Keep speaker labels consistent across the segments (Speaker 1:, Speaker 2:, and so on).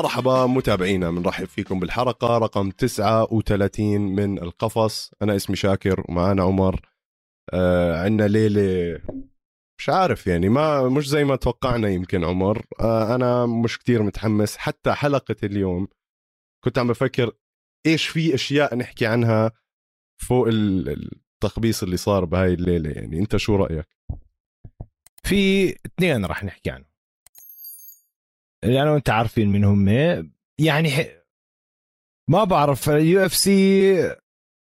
Speaker 1: مرحبا متابعينا بنرحب فيكم بالحلقة رقم 39 من القفص. أنا اسمي شاكر ومعانا عمر. آه عندنا ليلة مش عارف يعني ما مش زي ما توقعنا يمكن عمر. آه أنا مش كتير متحمس. حتى حلقة اليوم كنت عم بفكر إيش في أشياء نحكي عنها فوق التخبيص اللي صار بهاي الليلة يعني. أنت شو رأيك؟
Speaker 2: في اثنين راح نحكي عنهم. اللي أنا وأنت عارفين من هم. يعني ما بعرف ال UFC ال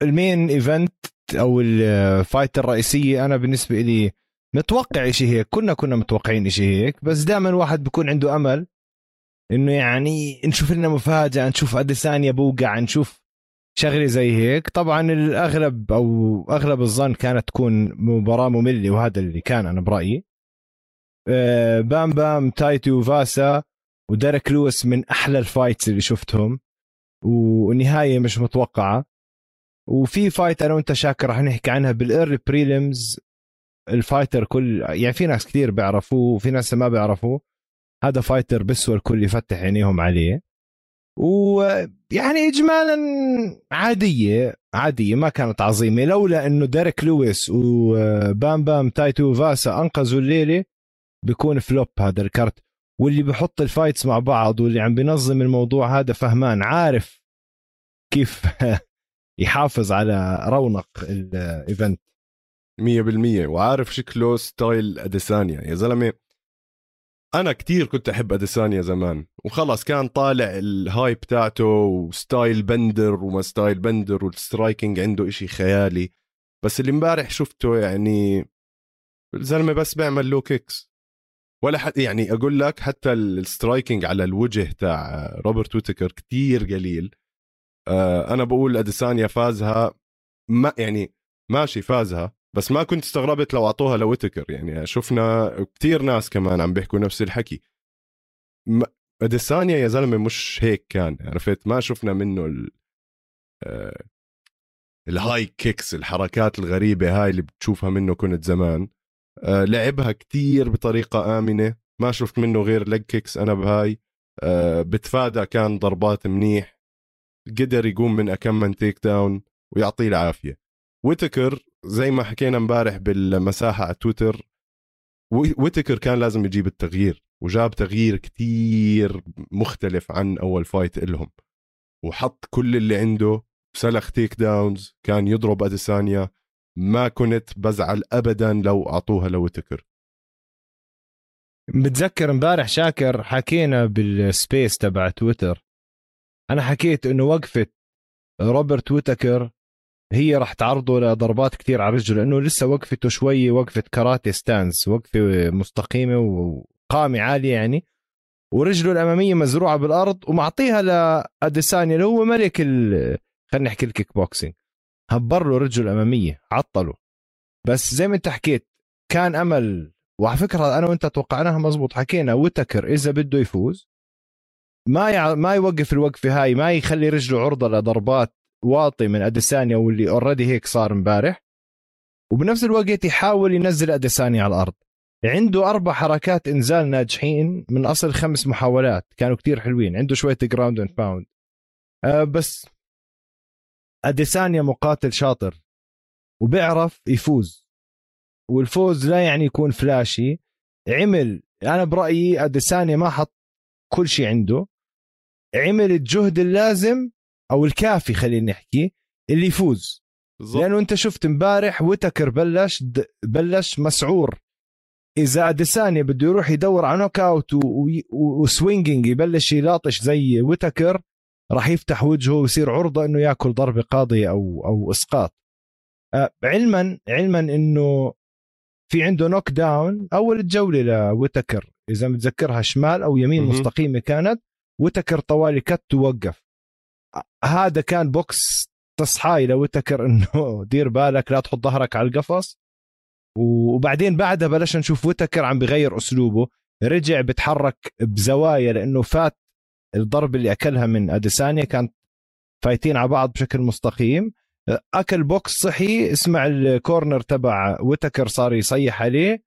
Speaker 2: main event أو ال fight الرئيسية أنا بالنسبة لي متوقع شيء هيك كنا كنا متوقعين شيء هيك بس دائما الواحد بيكون عنده أمل إنه يعني نشوف لنا مفاجأة نشوف اديسانيا بيوقع نشوف شغلة زي هيك. طبعا الأغلب أو أغلب الظن كانت تكون مباراة مملة وهذا اللي كان أنا برأيي. آه، بام بام تايتويفاسا. وديريك لويس من أحلى ال fights اللي شفتهم ونهاية مش متوقعة. وفي fight أنا وأنت شاكر رح نحكي عنها بال early prelims ال fighter كل يعني في ناس كثير بيعرفوه وفي ناس ما بيعرفوه. هذا fighter بسوى الكل يفتح عينيهم عليه. ويعني اجمالا عادية عادية ما كانت عظيمة. لولا إنه ديريك لويس وبام بام تايتويفاسا أنقذوا الليلة بيكون flop هذا ال card. واللي بحط ال fights مع بعض واللي عم بينظم الموضوع هذا فهمان عارف كيف يحافظ على رونق ال event
Speaker 1: 100% وعارف شكله style أديسانيا؟ يا زلمة أنا كتير كنت أحب أديسانيا زمان وخلص كان طالع الهاي بتاعته و Stylebender وما Stylebender وال striking عنده إشي خيالي. بس اللي امبارح شفته يعني الزلمه بس بيعمل low kicks ولا حد يعني أقول لك حتى ال striking على الوجه تاع روبرت ويتكر كتير قليل. آه أنا بقول أديسانيا فازها ما يعني ماشي فازها بس ما كنت استغربت لو أعطوها لويتكر. يعني شفنا كتير ناس كمان عم بيحكوا نفس الحكي. أديسانيا يا زلمة مش هيك كان عرفت؟ ما شفنا منه ال آه ال high kicks الحركات الغريبة هاي اللي بتشوفها منه كنت زمان. لعبها كتير بطريقة آمنة. ما شفت منه غير leg kicks أنا بهاي. آه بتفادى كان ضربات منيح. قدر يقوم من أكم من takedown ويعطيه العافية. ويتكر زي ما حكينا امبارح بالمساحة على تويتر ويتكر كان لازم يجيب التغيير وجاب تغيير كتير مختلف عن أول fight إلهم. وحط كل اللي عنده سلخ takedowns كان يضرب أديسانيا. ما كنت بزعل ابدا لو أعطوها لويتكر
Speaker 2: بتذكر امبارح شاكر حكينا بال space تبع تويتر. أنا حكيت إنه وقفة روبرت ويتكر هي راح تعرضه لضربات كثير على رجله لأنه لسه وقفته شوي وقفة karate stance وقفة مستقيمة وقامة عالية يعني. ورجله الأمامية مزروعة بالأرض ومعطيها لأديسانيا اللي هو ملك. خلينا نحكي الكيك بوكسينج هبر له رجله الاماميه عطله. بس زي ما انت حكيت كان أمل وعلى فكرة أنا وأنت توقعناها مزبوط حكينا وتكر إذا بده يفوز ما يع... ما يوقف الوقفة هاي ما يخلي رجله عرضة لضربات واطي من أديسانيا واللي already هيك صار امبارح وبنفس الوقت يحاول ينزل أديسانيا على الأرض. عنده أربع حركات إنزال ناجحين من أصل خمس محاولات كانوا كتير حلوين عنده شوية ground and pound بس أديسانيا مقاتل شاطر وبيعرف يفوز. والفوز لا يعني يكون flashy. عمل أنا برأيي أديسانيا ما حط كل شيء عنده. عمل الجهد اللازم أو الكافي خلينا نحكي اللي يفوز. بالزبط. لأنه أنت شفت امبارح ويتكر بلش بلش مسعور. إذا أديسانيا بده يروح يدور على knockout و swinging يبلش يلاطش زي ويتكر راح يفتح وجهه ويصير عرضة إنه يأكل ضربه قاضيه أو أو إسقاط. آه، علما علما إنه في عنده knockdown أول الجولة لويتكر. إذا متذكرها شمال أو يمين م- مستقيمة كانت ويتكر طوالي كت ووقف. هذا كان بوكس تصحاي لويتكر إنه دير بالك لا تحط ظهرك على القفص. وبعدين بعدها بلشنا نشوف ويتكر عم بغير أسلوبه. رجع بتحرك بزوايا لإنه فات الضرب اللي أكلها من أديسانيا كانت فايتين على بعض بشكل مستقيم. أكل بوكس صحي اسمع ال corner تبع ويتكر صار يصيح عليه.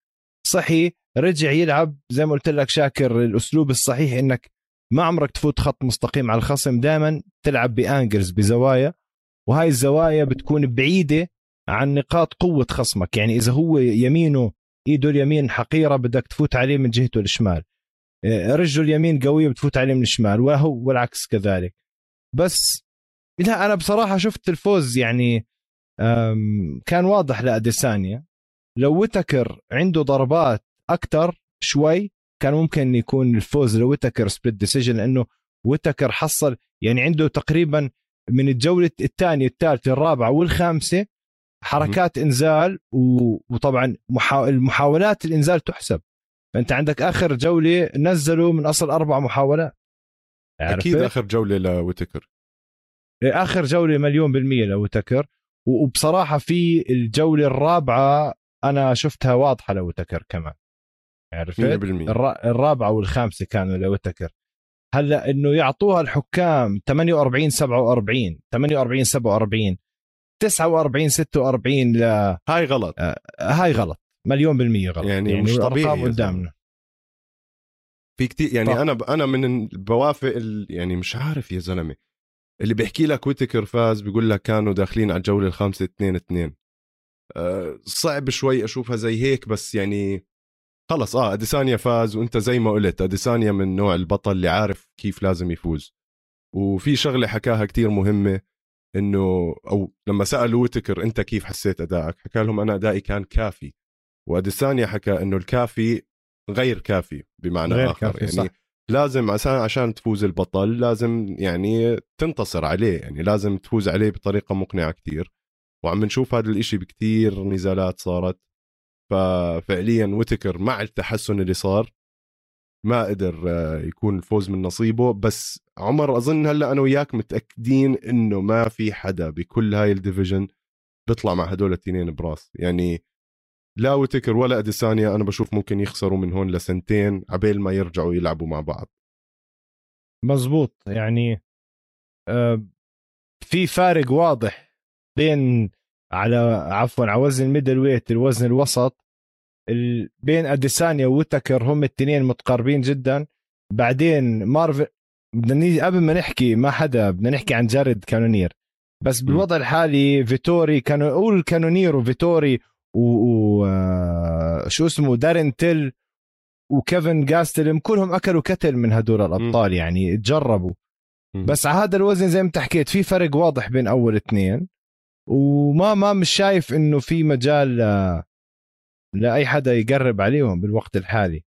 Speaker 2: صحي رجع يلعب. زي ما قلت لك شاكر الأسلوب الصحيح إنك ما عمرك تفوت خط مستقيم على الخصم. دائما تلعب بأنجلز بزوايا. وهاي الزوايا بتكون بعيدة عن نقاط قوة خصمك. يعني إذا هو يمينه إيده اليمين حقيرة بدك تفوت عليه من جهته الشمال. رجله اليمين قويه بتفوت عليه من الشمال وهو والعكس كذلك. بس لا أنا بصراحة شفت الفوز يعني كان واضح لأديسانيا. لو ويتكر عنده ضربات أكثر شوي كان ممكن يكون الفوز لويتكر split decision لأنه ويتكر حصل يعني عنده تقريبا من الجولة الثانية الثالثة الرابعة والخامسة حركات إنزال وطبعا المحاولات الإنزال تحسب. فأنت عندك آخر جولة نزلوا من أصل أربع محاولات.
Speaker 1: أكيد آخر جولة لويتكر.
Speaker 2: إيه، آخر جولة مليون بالمية لويتكر. وبصراحة في الجولة الرابعة أنا شفتها واضحة لويتكر كمان. عرفت؟ 100% الرابعة والخامسة كانوا لويتكر. هلأ إنه يعطوها الحكام 48 47 48 47 49 46 ل
Speaker 1: هاي غلط.
Speaker 2: آه هاي غلط. مليون بالمية غلط.
Speaker 1: يعني, يعني مش طبيعي قدامنا. في كتير يعني طب. أنا أنا من بوافق يعني مش عارف يا زلمة. اللي بيحكي لك ويتكر فاز بيقول لك كانوا داخلين على الجولة الخامسة 2 2 أه صعب شوي أشوفها زي هيك بس يعني خلص. آه أديسانيا فاز وأنت زي ما قلت أديسانيا من نوع البطل اللي عارف كيف لازم يفوز. وفي شغلة حكاها كتير مهمة إنه أو لما سألوا ويتكر أنت كيف حسيت أدائك؟ حكى لهم أنا أدائي كان كافي. واديسانيا حكى إنه الكافي غير كافي بمعنى غير آخر كافي يعني صح. لازم عشان عشان تفوز البطل لازم يعني تنتصر عليه يعني لازم تفوز عليه بطريقة مقنعة كتير. وعم نشوف هذا الإشي بكتير نزالات صارت. ففعليا ويتكر مع التحسن اللي صار ما قدر آه، يكون الفوز من نصيبه. بس عمر أظن هلأ أنا وياك متأكدين إنه ما في حدا بكل هاي الديفيجن بيطلع مع هدول الاثنين براس. يعني لا وتكر ولا اديسانيا أنا بشوف ممكن يخسروا من هون لسنتين عبين ما يرجعوا يلعبوا مع بعض.
Speaker 2: مزبوط. يعني آه، في فارق واضح بين على عفوا على وزن ال middleweight الوزن الوسط بين اديسانيا وتكر هم الاثنين متقاربين جدا. بعدين مارفل بدنا قبل ما نحكي ما حدا بدنا نحكي عن جارد كانونير. بس بالوضع الحالي فيتوري كانوا قول كانونير وفيتوري وشو و... اسمه دارين تيل وكيفن جاستلم كلهم أكلوا كتل من هدول الأبطال يعني تجربوا. بس على هذا الوزن زي ما انت حكيت في فرق واضح بين أول اثنين وما ما مش شايف إنه في مجال لأي حدا يقرب عليهم بالوقت الحالي.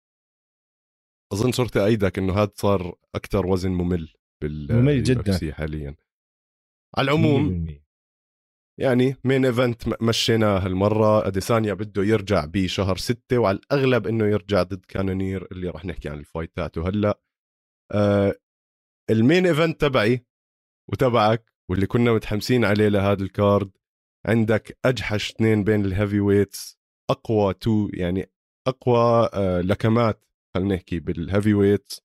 Speaker 1: أظن صرت أيدك إنه هذا صار أكثر وزن ممل بال
Speaker 2: ممل جدا.
Speaker 1: حاليا. على العموم يعني main event مشيناه هالمرة. أديسانيا بده يرجع بشهر ستة وعلى الأغلب إنه يرجع ضد كانونير اللي راح نحكي عن الفايتات وهلا آه ال main event تبعي وتبعك واللي كنا متحمسين عليه لهذا ال card عندك أجحش اثنين بين ال heavyweights أقوى تو يعني أقوى آه لكمات خلينا نحكي بال heavyweights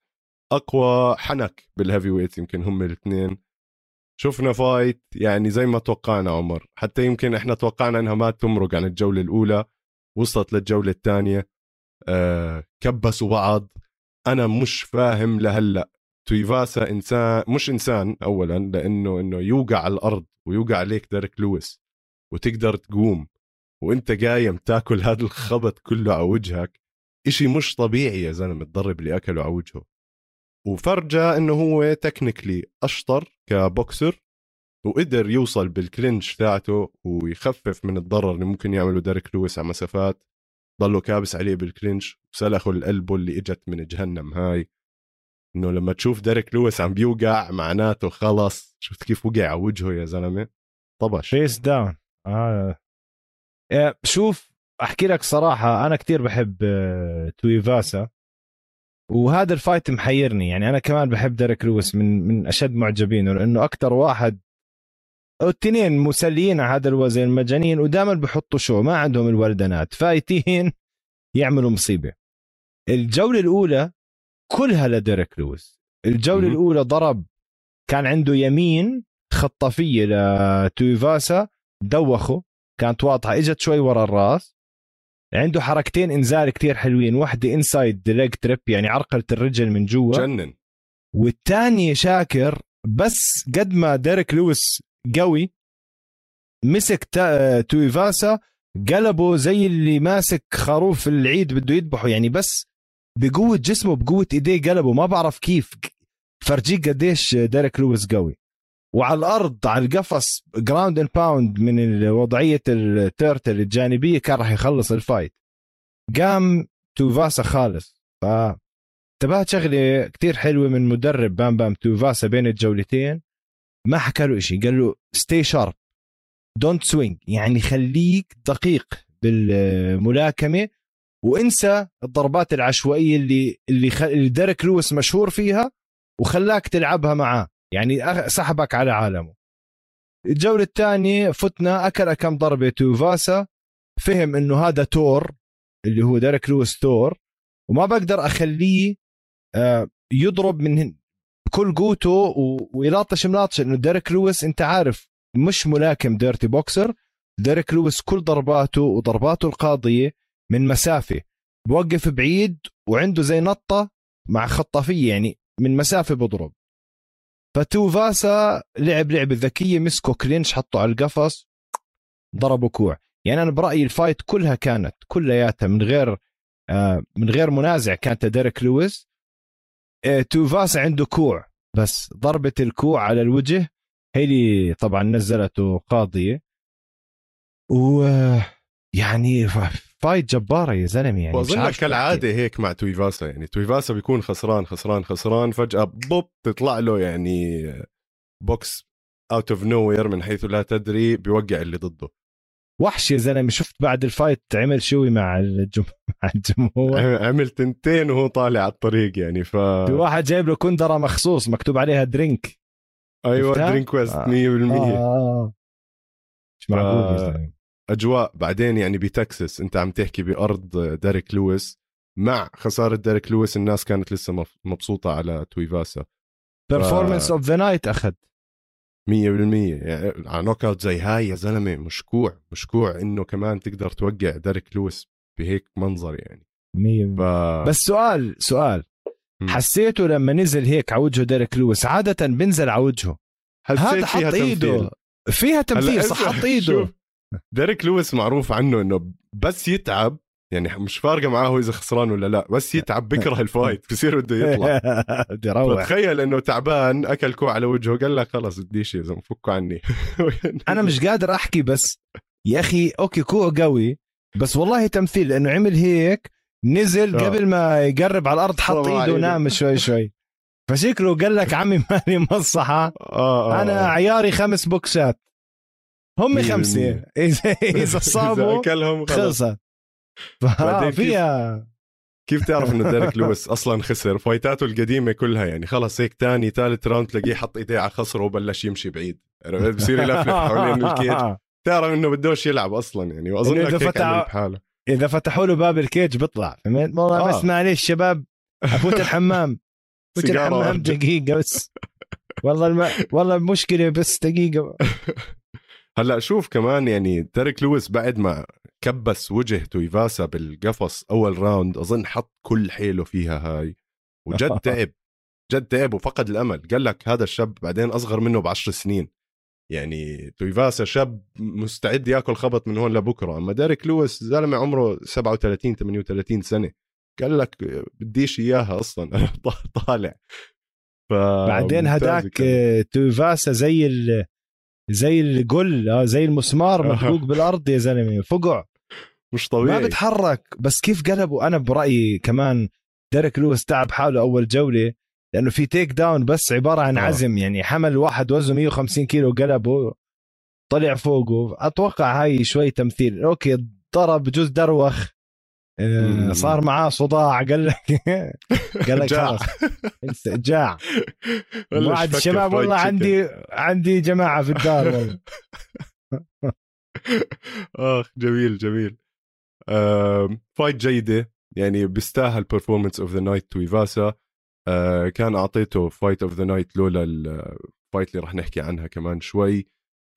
Speaker 1: أقوى حنك بال heavyweights يمكن هم الاثنين. شفنا fight يعني زي ما توقعنا عمر. حتى يمكن إحنا توقعنا إنها ما تمرق عن الجولة الأولى وصلت للجولة الثانية. آه كبسوا بعض. أنا مش فاهم لهلأ. تويفاسا إنسان مش إنسان اولا لأنه إنه يوقع على الأرض ويوقع عليك ديريك لويس وتقدر تقوم. وأنت قايم تاكل هذا الخبط كله على وجهك. إشي مش طبيعي يا زلمة الضرب اللي أكله على وجهه. وفرجى إنه هو technically أشطر كبوكسر وقدر يوصل بال clinch تاعته ويخفف من الضرر اللي ممكن يعمله ديريك لويس على مسافات. ضله كابس عليه بال clinch وسلخه القلبه اللي إجت من جهنم هاي. إنه لما تشوف ديريك لويس عم بيوقع معناته خلص. شفت كيف وقع على وجهه يا زلمة؟ طبش.
Speaker 2: face down آه. شوف أحكي لك صراحة أنا كتير بحب آه، تويفاسا. وهذا ال fight محيرني. يعني أنا كمان بحب ديريك لويس من من أشد معجبينه لأنه أكثر واحد الاثنين مسليين على هذا الوزن مجانين ودائما بحطوا شو ما عندهم الولدنات فايتين يعملوا مصيبة. الجولة الأولى كلها لديريك لويس. الجولة م- الأولى ضرب كان عنده يمين خطافية لتويفاسا دوخه كانت واضحة إجت شوي ورا الراس. عنده حركتين إنزال كتير حلوين. واحدة inside leg trip يعني عرقلة الرجل من جوا.
Speaker 1: جنن.
Speaker 2: والثاني شاطر بس قد ما ديريك لويس قوي مسك تويفاسا قلبه زي اللي ماسك خروف العيد بده يذبحه. يعني بس بقوة جسمه بقوة إيديه قلبه. ما بعرف كيف. فرجيك قديش ديريك لويس قوي. وعلى الأرض على القفص ground and pound من وضعيه ال turtle الجانبية كان راح يخلص ال fight. قام توفاسا خالص. ف انتبهت شغلة كتير حلوة من مدرب بام بام توفاسا بين الجولتين. ما حكى له شيء قال له stay sharp don't swing يعني خليك دقيق بالملاكمة وانسى الضربات العشوائية اللي اللي, خ... اللي ديريك لويس مشهور فيها وخلاك تلعبها معاه. يعني سحبك على عالمه. الجولة الثانية فتنا أكل كم ضربة توفاسا. فهم إنه هذا تور اللي هو ديريك لويس تور. وما بقدر أخليه آه، يضرب من بكل قوته ويلاطش ملاطش. إنه ديريك لويس أنت عارف مش ملاكم dirty boxer. ديريك لويس كل ضرباته وضرباته القاضية من مسافة. بوقف بعيد وعنده زي نطة مع خطافية يعني من مسافة بضرب. فتوفاسا لعب لعبة ذكية مسكه clinch حطه على القفص ضربه كوع. يعني أنا برأيي ال fight كلها كانت كلياتها من غير آه من غير منازع كانت ديريك لويس. آه توفاسا عنده كوع بس ضربة الكوع على الوجه هي اللي طبعا نزلته قاضية. و يعني fight جبارة يا زلمة يعني
Speaker 1: واظن كالعادة هيك مع تويفاسا يعني تويفاسا بيكون خسران خسران خسران فجأة boop تطلع له يعني بوكس out of nowhere من حيث لا تدري بيوقع اللي ضده.
Speaker 2: وحش يا زلمة شفت بعد ال fight عمل شوي مع الجم... مع الجمهور؟
Speaker 1: عمل تنتين وهو طالع على الطريق يعني ف
Speaker 2: في واحد جايب له كندرة مخصوص مكتوب عليها drink
Speaker 1: أيوه drink waste 100% آه. آه. مش معقول يا زلمة. أجواء. بعدين يعني بتكساس. أنت عم تحكي بأرض ديريك لويس. مع خسارة ديريك لويس الناس كانت لسه مبسوطة على تويفاسا.
Speaker 2: performance of the night أخذ.
Speaker 1: 100% يعني على knockout زي هاي يا زلمة مش كوع مش كوع إنه كمان تقدر توقع ديريك لويس بهيك منظر يعني.
Speaker 2: 100% ف... بس سؤال سؤال. م. حسيته لما نزل هيك على وجهه ديريك لويس؟ عادة بنزل على وجهه هذا حط إيده. فيها تمثيل صح؟ حط إيده.
Speaker 1: ديريك لويس معروف عنه إنه بس يتعب يعني مش فارقة معاه إذا خسران ولا لا بس يتعب بكره ال fight بصير بده يطلع. تخيل إنه تعبان أكل كوع على وجهه قال لك خلص بديش يا زلمة فكوا عني.
Speaker 2: أنا مش قادر أحكي بس يا أخي okay كوع قوي بس والله تمثيل لأنه عمل هيك نزل آه. قبل ما يقرب على الأرض حط إيده ونام شوي شوي. فشكله قال لك عمي مالي مصلحة. آه آه أنا عياري خمس بوكسات. هم خمسة. اذا إذا صابوا أكلهم خلصت. فيها.
Speaker 1: كيف تعرف إنه ديريك لويس أصلا خسر؟ fight اته القديمة كلها يعني. خلص هيك تاني ثالث round تلاقيه حط إيديه على خصره وبلش يمشي بعيد. بصير يلفلف حوالين ال cage تعرف إنه بدوش يلعب أصلا يعني. وأظن
Speaker 2: إذا فتح بحاله إذا فتحوا له باب ال cage بيطلع فهمت؟ والله آه. بس معلش شباب أفوت الحمام. فوت الحمام دقيقة بس. والله الم... والله مشكله بس دقيقة.
Speaker 1: هلا شوف كمان يعني ترك لويس بعد ما كبس وجه تويفاسا بالقفص أول راوند أظن حط كل حيله فيها هاي. وجد تعب جد تعب وفقد الأمل. قال لك هذا الشاب بعدين أصغر منه بعشر سنين. يعني تويفاسا شاب مستعد يأكل خبط من هون لبكرة. أما ديريك لويس زلمة عمره 37 38 سنة. قال لك بديش إياها أصلا. أنا طالع
Speaker 2: بعدين هداك تويفاسا زي ال زي الجل آه، زي المسمار مدقوق بالأرض يا زلمة فقع.
Speaker 1: مش طبيعي.
Speaker 2: ما بتحرك. بس كيف قلبوا أنا برأيي كمان ديريك لويس تعب حاله أول جولة لأنه في takedown بس عبارة عن آه. عزم يعني حمل واحد وزنه 150 كيلو قلبه طلع فوقه. أتوقع هاي شوي تمثيل. okay ضرب بجوز دروخ. آه، صار معاه صداع قال لك قال لك خلاص. جاع. واحد الشباب والله عندي عندي جماعة في الدار والله.
Speaker 1: آخ جميل جميل. fight جيدة. يعني بيستاهل performance of the night تويفاسا كان أعطيته fight of the night لولا ال fight اللي رح نحكي عنها كمان شوي.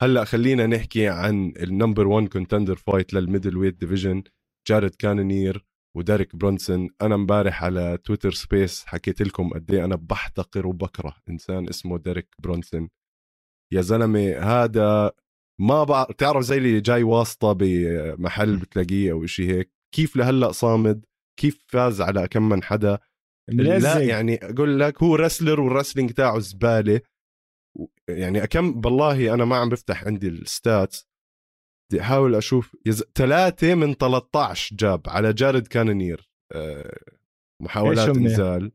Speaker 1: هلأ خلينا نحكي عن ال number 1 contender fight لل middleweight division جارد كانونير وديريك برونسون. أنا امبارح على تويتر space حكيت لكم قد إيه أنا بحتقر وبكره إنسان اسمه ديريك برونسون. يا زلمة هذا ما بعرف تعرف زي اللي جاي واسطة بمحل بتلاقيه أو شيء هيك؟ كيف لهلأ صامد؟ كيف فاز على كم من حدا؟ لا يعني أقول لك هو wrestler وال wrestling تاعه زبالة. يعني كم بالله أنا ما عم بفتح عندي ال stats بدي أحاول أشوف. يز... ثلاثة من 13 جاب على جارد كانونير. أه محاولات إنزال.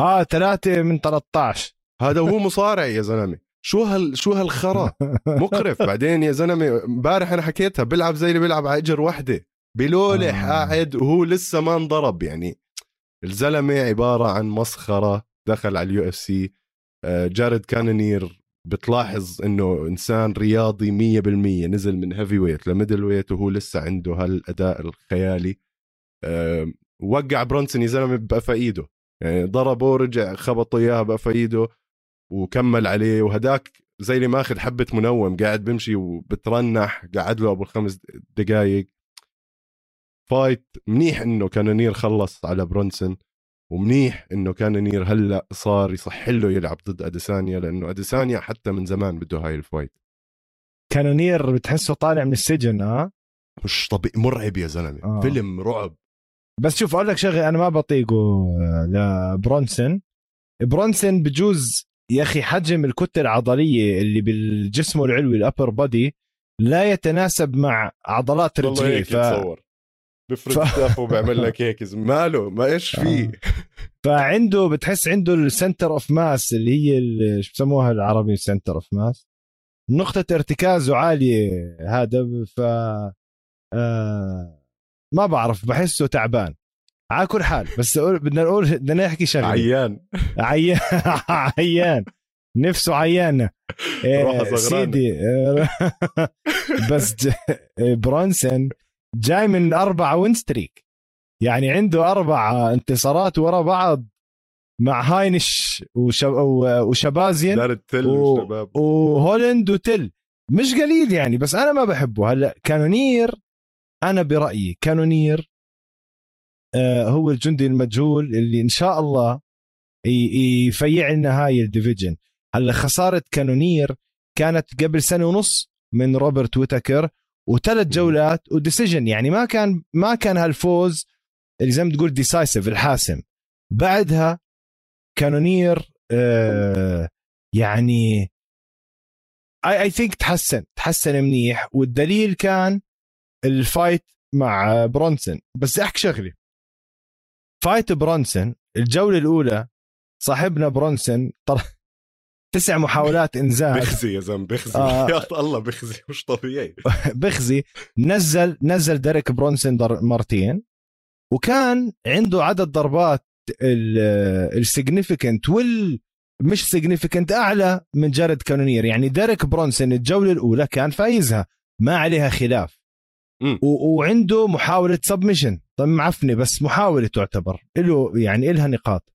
Speaker 2: آه ثلاثة من 13
Speaker 1: هذا هو مصارع يا زلمة. شو هال شو هالخرا؟ مقرف. بعدين يا زلمة امبارح أنا حكيتها بيلعب زي اللي بيلعب على إجر وحدة. بلولح آه. قاعد وهو لسه ما انضرب. يعني الزلمة عبارة عن مسخرة دخل على اليو إف سي. آه، جارد كانونير بتلاحظ إنه إنسان رياضي 100% نزل من heavyweight ل middleweight وهو لسه عنده هالأداء الخيالي. وقع برونسون يا زلمة بقفا إيده. يعني ضربه ورجع خبطه إياها بقفا إيده وكمل عليه. وهداك زي اللي ماخذ حبة منوم قاعد بمشي وبترنح قعد له أبو خمس دقائق فايت منيح إنه كانونير خلص على برونسون. ومنيح إنه كانونير هلأ صار يصح له يلعب ضد أديسانيا لأنه أديسانيا حتى من زمان بده هاي ال fight.
Speaker 2: كانونير بتحسه طالع من السجن آه؟
Speaker 1: مش طبيعي مرعب يا زلمة. آه. فيلم رعب.
Speaker 2: بس شوف أقول لك شغلة أنا ما بطيقه لبرونسون برونسون. بجوز يا أخي حجم الكتلة العضلية اللي بالجسم العلوي ال upper body لا يتناسب مع عضلات رجليه
Speaker 1: ف... بفرد ف... وبعمل لك هيك ماله؟ ما إيش فيه؟ آه.
Speaker 2: فعنده بتحس عنده ال center of mass اللي هي شو بسموها العربي center of mass نقطة ارتكازه عالية هذا ف آه ما بعرف بحسه تعبان. على كل حال بس بدنا نقول بدنا نحكي شغلة.
Speaker 1: عيان.
Speaker 2: عيان. عيان. نفسه عيان. إيه سيدي بس برونسون جاي من أربعة win streak يعني عنده أربع انتصارات ورا بعض مع هاينش وشب... وشهبازيان
Speaker 1: دارن تل و...
Speaker 2: وهولند وتل. مش قليل يعني بس أنا ما بحبه. هلا كانونير أنا برأيي كانونير آه هو الجندي المجهول اللي إن شاء الله يفيق لنا هاي ال division. هلا خسارة كانونير كانت قبل سنة ونص من روبرت ويتكر وثلاث جولات و decision. يعني ما كان ما كان هالفوز اللي زي ما تقول decisive الحاسم. بعدها كانونير آه يعني I I think تحسن تحسن منيح. والدليل كان ال fight مع برونسون. بس أحكي شغله fight برونسون الجولة الأولى صاحبنا برونسون طر... تسع محاولات إنزال.
Speaker 1: بخزي يا زلمة بخزي. آه. يا الله بخزي مش طبيعي.
Speaker 2: بخزي. نزل نزل ديريك برونسون مرتين. وكان عنده عدد ضربات ال significant وال مش significant أعلى من جارد كانونير. يعني ديريك برونسون الجولة الأولى كان فايزها. ما عليها خلاف. و... وعنده محاولة submission طيب معفنة بس محاولة تعتبر. له يعني إلها نقاط.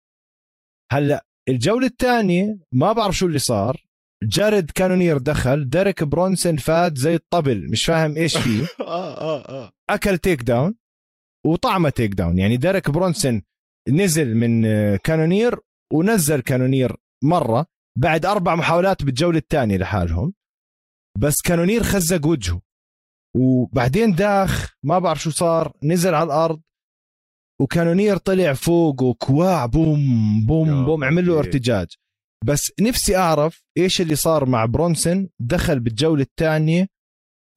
Speaker 2: هلأ الجولة الثانية ما بعرف شو اللي صار. جارد كانونير دخل ديريك برونسون فات زي الطبل مش فاهم إيش فيه.
Speaker 1: آه آه آه.
Speaker 2: أكل takedown وطعمه takedown يعني ديريك برونسون نزل من كانونير ونزل كانونير مرة بعد أربع محاولات بالجولة الثانية لحالهم. بس كانونير خزق وجهه. وبعدين داخ ما بعرف شو صار نزل على الأرض. وكانونير طلع فوق وكواع بوم بوم بوم عمل له ارتجاج بس نفسي أعرف إيش اللي صار مع برونسون دخل بالجولة الثانية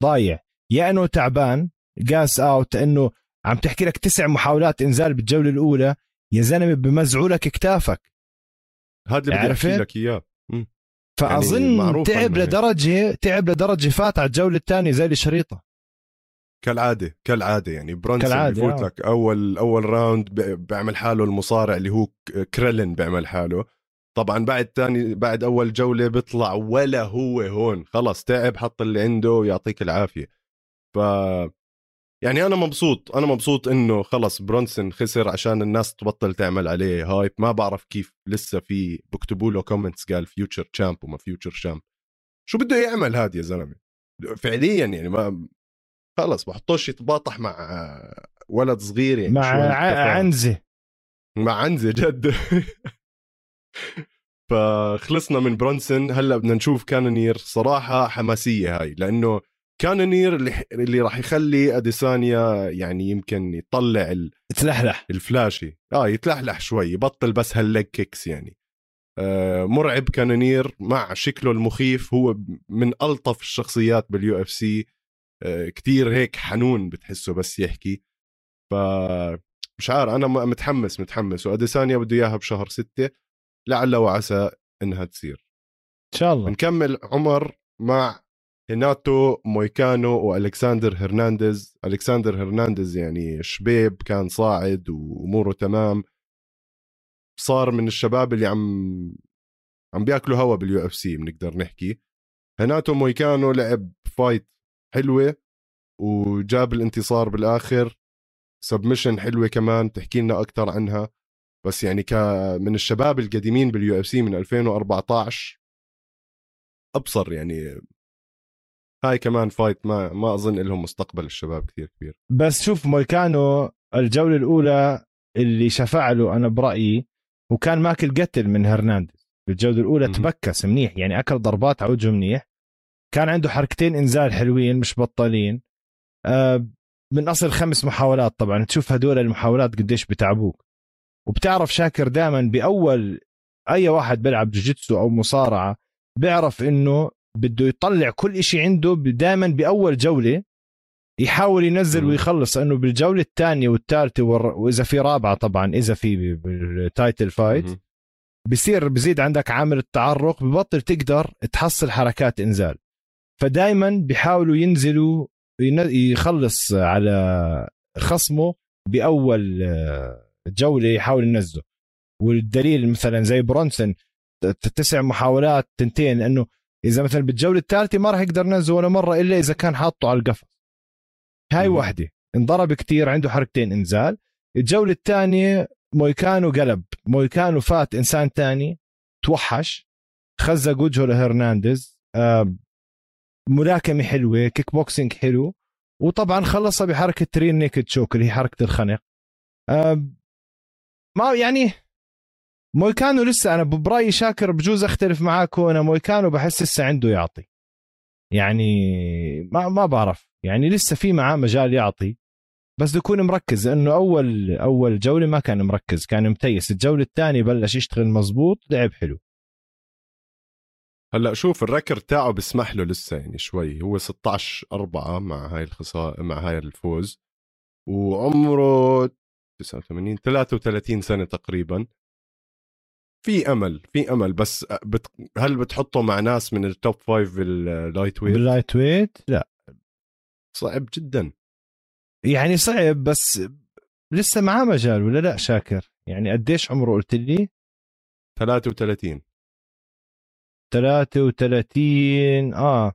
Speaker 2: ضايع. يا إنه تعبان gassed out إنه عم تحكي لك تسع محاولات إنزال بالجولة الأولى يا زلمة بمزعوا لك كتافك.
Speaker 1: هذا اللي بدي أحكي لك إياه.
Speaker 2: فأظن يعني تعب لدرجة تعب لدرجة فات على الجولة الثانية زي الشريطة.
Speaker 1: كالعادة كالعادة يعني برونسون كالعادة بفوت لك أول أول round بيعمل حاله المصارع اللي هو grappling بيعمل حاله. طبعا بعد ثاني بعد أول جولة بيطلع ولا هو هون. خلص تعب حط اللي عنده ويعطيك العافية. ف يعني أنا مبسوط أنا مبسوط إنه خلص برونسون خسر عشان الناس تبطل تعمل عليه hype. ما بعرف كيف لسه في بكتبوا له comments قال future champ وما future champ شو بده يعمل هذا يا زلمة؟ فعليا يعني ما خلص بحطوش يتباطح مع ولد صغير يعني
Speaker 2: مع. عنزة.
Speaker 1: مع عنزة جد. فخلصنا من برونسون. هلأ بدنا نشوف كانونير. صراحة حماسية هاي لأنه كانونير اللي اللي راح يخلي أديسانيا يعني يمكن يطلع ال-
Speaker 2: تلحلح.
Speaker 1: ال flashy. آه يتلحلح شوي يبطل بس هال leg kicks يعني. آه مرعب كانونير مع شكله المخيف. هو من ألطف الشخصيات باليو إف سي. آه كتير هيك حنون بتحسه بس يحكي. ف مش عارف أنا متحمس متحمس. وأديسانيا بده إياها بشهر ستة. لعل وعسى إنها تصير.
Speaker 2: إن شاء الله.
Speaker 1: بنكمل عمر مع هيناتو مويكانو وألكساندر هرنانديز. ألكساندر هرنانديز يعني شبيب كان صاعد وأموره تمام. صار من الشباب اللي عم عم بياكلوا هوا بال UFC بنقدر نحكي. هيناتو مويكانو لعب fight حلوة وجاب الانتصار بالآخر. submission حلوة كمان تحكي لنا أكثر عنها. بس يعني ك من الشباب القديمين بال UFC من 2014 أبصر يعني هاي كمان fight ما ما أظن لهم مستقبل الشباب كثير كبير.
Speaker 2: بس شوف مويكانو الجولة الأولى اللي شفع له أنا برأيي وكان ماكل قتل من هرنانديز. بالجوله الأولى
Speaker 1: مهم.
Speaker 2: تبكس منيح يعني أكل ضربات على وجهه منيح. كان عنده حركتين إنزال حلوين مش بطالين. آه، من أصل خمس محاولات طبعا. تشوف هدول المحاولات قديش بتعبوك. وبتعرف شاكر دائما بأول أي واحد بيلعب جوجيتسو أو مصارعة بيعرف إنه بده يطلع كل إشي عنده دائما بأول جولة يحاول ينزل. ويخلص لأنه بالجولة الثانية والثالثة والر- وإذا في رابعة طبعا إذا في بال title
Speaker 1: fight.
Speaker 2: بصير بزيد عندك عامل التعرق ببطل تقدر تحصل حركات إنزال فدائما بيحاولوا ينزلوا ين- يخلص على خصمه بأول آه، جولة يحاول ينزله والدليل مثلا زي برونسون تسع محاولات تنتين لأنه إذا مثلا بالجولة الثالثة ما راح يقدر ينزله ولا مرة إلا إذا كان حاطه على القفص. هاي
Speaker 1: مم.
Speaker 2: واحدة انضرب كتير عنده حركتين إنزال. الجولة الثانية مويكانو قلب. مويكانو فات إنسان تاني توحش. خزق وجهه لهرنانديز. ملاكمة حلوة كيك بوكسينج حلو. وطبعا خلصها بحركة rear naked choke اللي هي حركة الخنق. ما يعني مويكانو لسه أنا برأيي شاكر بجوز أختلف معاك أنا مويكانو بحس لسه عنده يعطي. يعني ما ما بعرف. يعني لسه في معاه مجال يعطي بس يكون مركز لأنه أول أول جولة ما كان مركز كان متيس. الجولة الثانية بلش يشتغل مزبوط لعب حلو.
Speaker 1: هلأ شوف ال record تاعه بيسمح له لسه يعني شوي. هو 16 4 مع هاي الخسارة مع هاي الفوز وعمره 89 33 سنة تقريبا. في أمل في أمل بس بت... هل بتحطه مع ناس من ال top five بال lightweight
Speaker 2: باللايت ويت لا.
Speaker 1: صعب جدا.
Speaker 2: يعني صعب بس لسه معاه مجال ولا لا شاكر؟ يعني قديش عمره قلت لي؟
Speaker 1: 33
Speaker 2: 33 آه.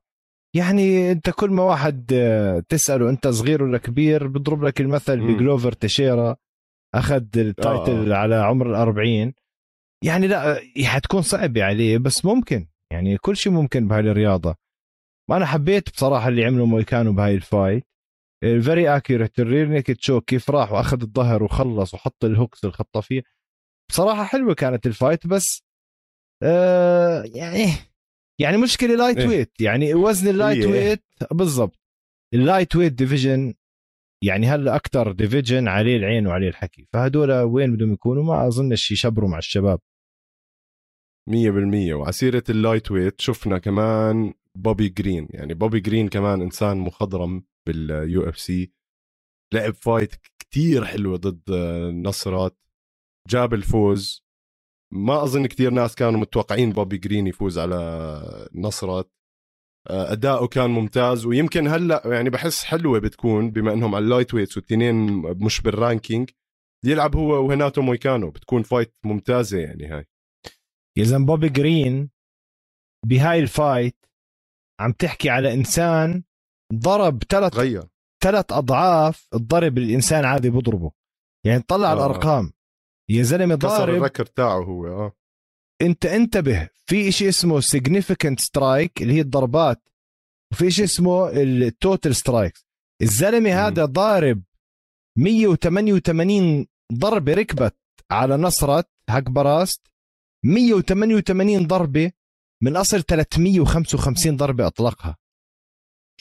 Speaker 2: يعني أنت كل ما واحد آه، تسأله أنت صغير ولا كبير بضرب لك المثل. بجلوفر تيشيرا أخذ ال title
Speaker 1: آه.
Speaker 2: على عمر الأربعين. يعني لا آه، حتكون صعبة عليه بس ممكن. يعني كل شيء ممكن بهاي الرياضة. ما أنا حبيت بصراحة اللي عملوا مويكانو بهاي ال fight. ال very accurate ال rear naked choke كيف راح وأخذ الظهر وخلص وحط ال hooks الخطافية بصراحة حلوة كانت ال fight بس آه يعني يعني مشكلة light
Speaker 1: إيه.
Speaker 2: weight يعني وزن ال light
Speaker 1: إيه.
Speaker 2: weight بالضبط. ال lightweight division يعني هلا أكثر division عليه العين وعليه الحكي؟ فهدول وين بدهم يكونوا؟ ما اظنش يشبكوا مع الشباب.
Speaker 1: 100% وعسيرة ال lightweight شفنا كمان بوبي جرين يعني بوبي جرين كمان إنسان مخضرم بال UFC لعب fight كتير حلوة ضد نصرات. جاب الفوز. ما أظن كتير ناس كانوا متوقعين بوبي جرين يفوز على نصرات. أداؤه كان ممتاز. ويمكن هلا يعني بحس حلوة بتكون بما إنهم على ال lightweights والتنين مش بال ranking. يلعب هو وهناتو مويكانو. بتكون fight ممتازة يعني هاي.
Speaker 2: يا زلمة بوبي جرين بهاي ال fight عم تحكي على إنسان ضرب ثلاث
Speaker 1: غير
Speaker 2: ثلاث أضعاف الضرب اللي الإنسان عادي بضربه. يعني طلع
Speaker 1: آه.
Speaker 2: الأرقام. يا
Speaker 1: زلمة
Speaker 2: ضارب
Speaker 1: ال record تاعه هو آه.
Speaker 2: انت انتبه في شيء اسمه significant strike اللي هي الضربات وفي شيء اسمه ال total strikes
Speaker 1: الزلمة.
Speaker 2: هذا ضارب 188 ضربة ركبت على نصرات براسه 188 ضربة من أصل 355 ضربة أطلقها.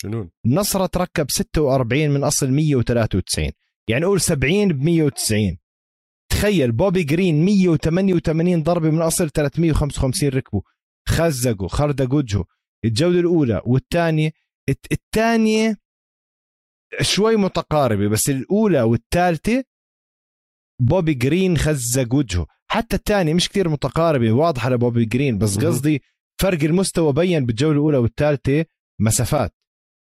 Speaker 1: جنون
Speaker 2: نصرة تركب 46 من أصل 193 يعني قول 70 ب 190 تخيل بوبي جرين 188 ضربة من اصل 355 ركبوا خزقوا خردقوا وجهه الجوله الأولى والثانية الثانية شوي متقاربة بس الأولى والثالثة بوبي جرين خزق وجهه حتى الثانية مش كثير متقاربة واضحة لبوبي جرين بس قصدي فرق المستوى بين بالجولة الأولى والثالثة مسافات.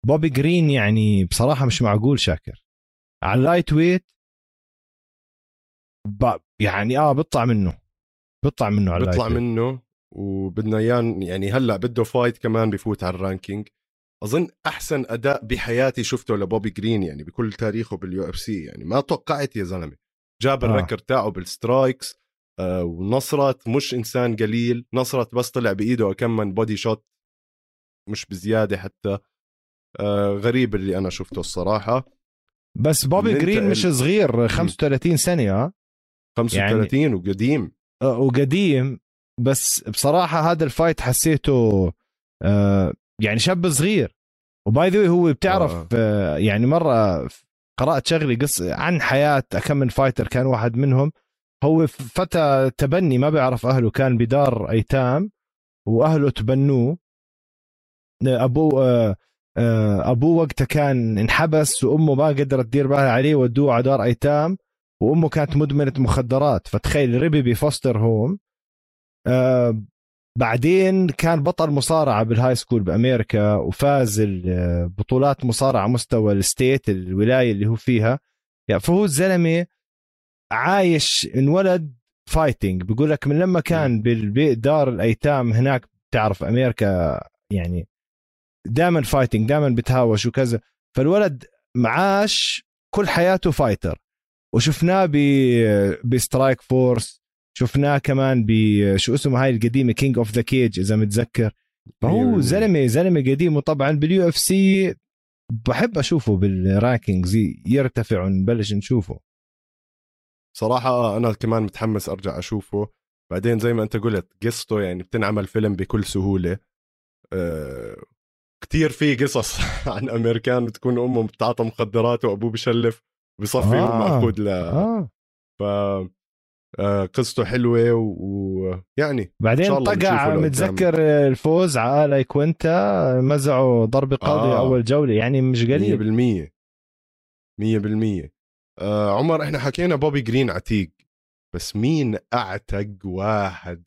Speaker 2: بوبي جرين يعني بصراحة مش معقول شاكر. على ال lightweight يعني آه بيطلع منه. بيطلع منه على
Speaker 1: بيطلع منه وبدنا إياه يعني هلأ بده fight كمان بفوت على ال ranking. أظن أحسن أداء بحياتي شفته لبوبي جرين يعني بكل تاريخه بال UFC يعني ما توقعت يا زلمة. جاب آه. الركر تاعه بالسترايكس آه ونصرت مش إنسان قليل نصرت بس طلع بإيده كم من بودي شوت مش بزيادة حتى. آه غريب اللي أنا شفته الصراحة.
Speaker 2: بس بوبي جرين مش صغير 35 سنة آه.
Speaker 1: 35 يعني وقديم.
Speaker 2: آه وقديم. بس بصراحة هذا الفايت حسيته آه يعني شاب صغير. وباي ذا هو بتعرف آه. آه يعني مرة قرأت شغلي قص عن حياة كم من fighter كان واحد منهم. هو فتى تبني ما بيعرف أهله كان بدار أيتام. وأهله تبنوه. ابوه أبوه وقتها كان انحبس وأمه ما قدرت تدير بالها عليه ودوه على دار أيتام. وأمه كانت مدمنة مخدرات فتخيل ربي ب foster home آه بعدين كان بطل مصارعة بال high school بأمريكا وفاز بطولات مصارعة مستوى ال state الولاية اللي هو فيها. يعني فهو الزلمة عايش انولد fighting بيقول لك من لما كان بدار الأيتام هناك بتعرف أمريكا يعني دائما fighting دائما بتهاوش وكذا. فالولد معاش كل حياته fighter وشفناه ب Strikeforce شفناه كمان بشو اسمه هاي القديمة King of the Cage إذا متذكر. فهو زلمة زلمة قديم وطبعا بال UFC بحب أشوفه بال rankings يرتفع ونبلش نشوفه.
Speaker 1: صراحة أنا كمان متحمس أرجع أشوفه. بعدين زي ما أنت قلت قصته يعني بتنعمل فيلم بكل سهولة. أه كتير في قصص عن أمريكان بتكون أمه بتعاطى مخدرات وأبوه بشلف بصفي آه. مأخوذ ل آه. ف آه، قصته حلوة ويعني
Speaker 2: بعدين طقع متذكر الفوز على اي كوينتا مزعوا ضربة قاضية آه. أول جولة يعني مش قليل
Speaker 1: 100% 100% آه عمر إحنا حكينا بوبي جرين عتيق بس مين أعتق واحد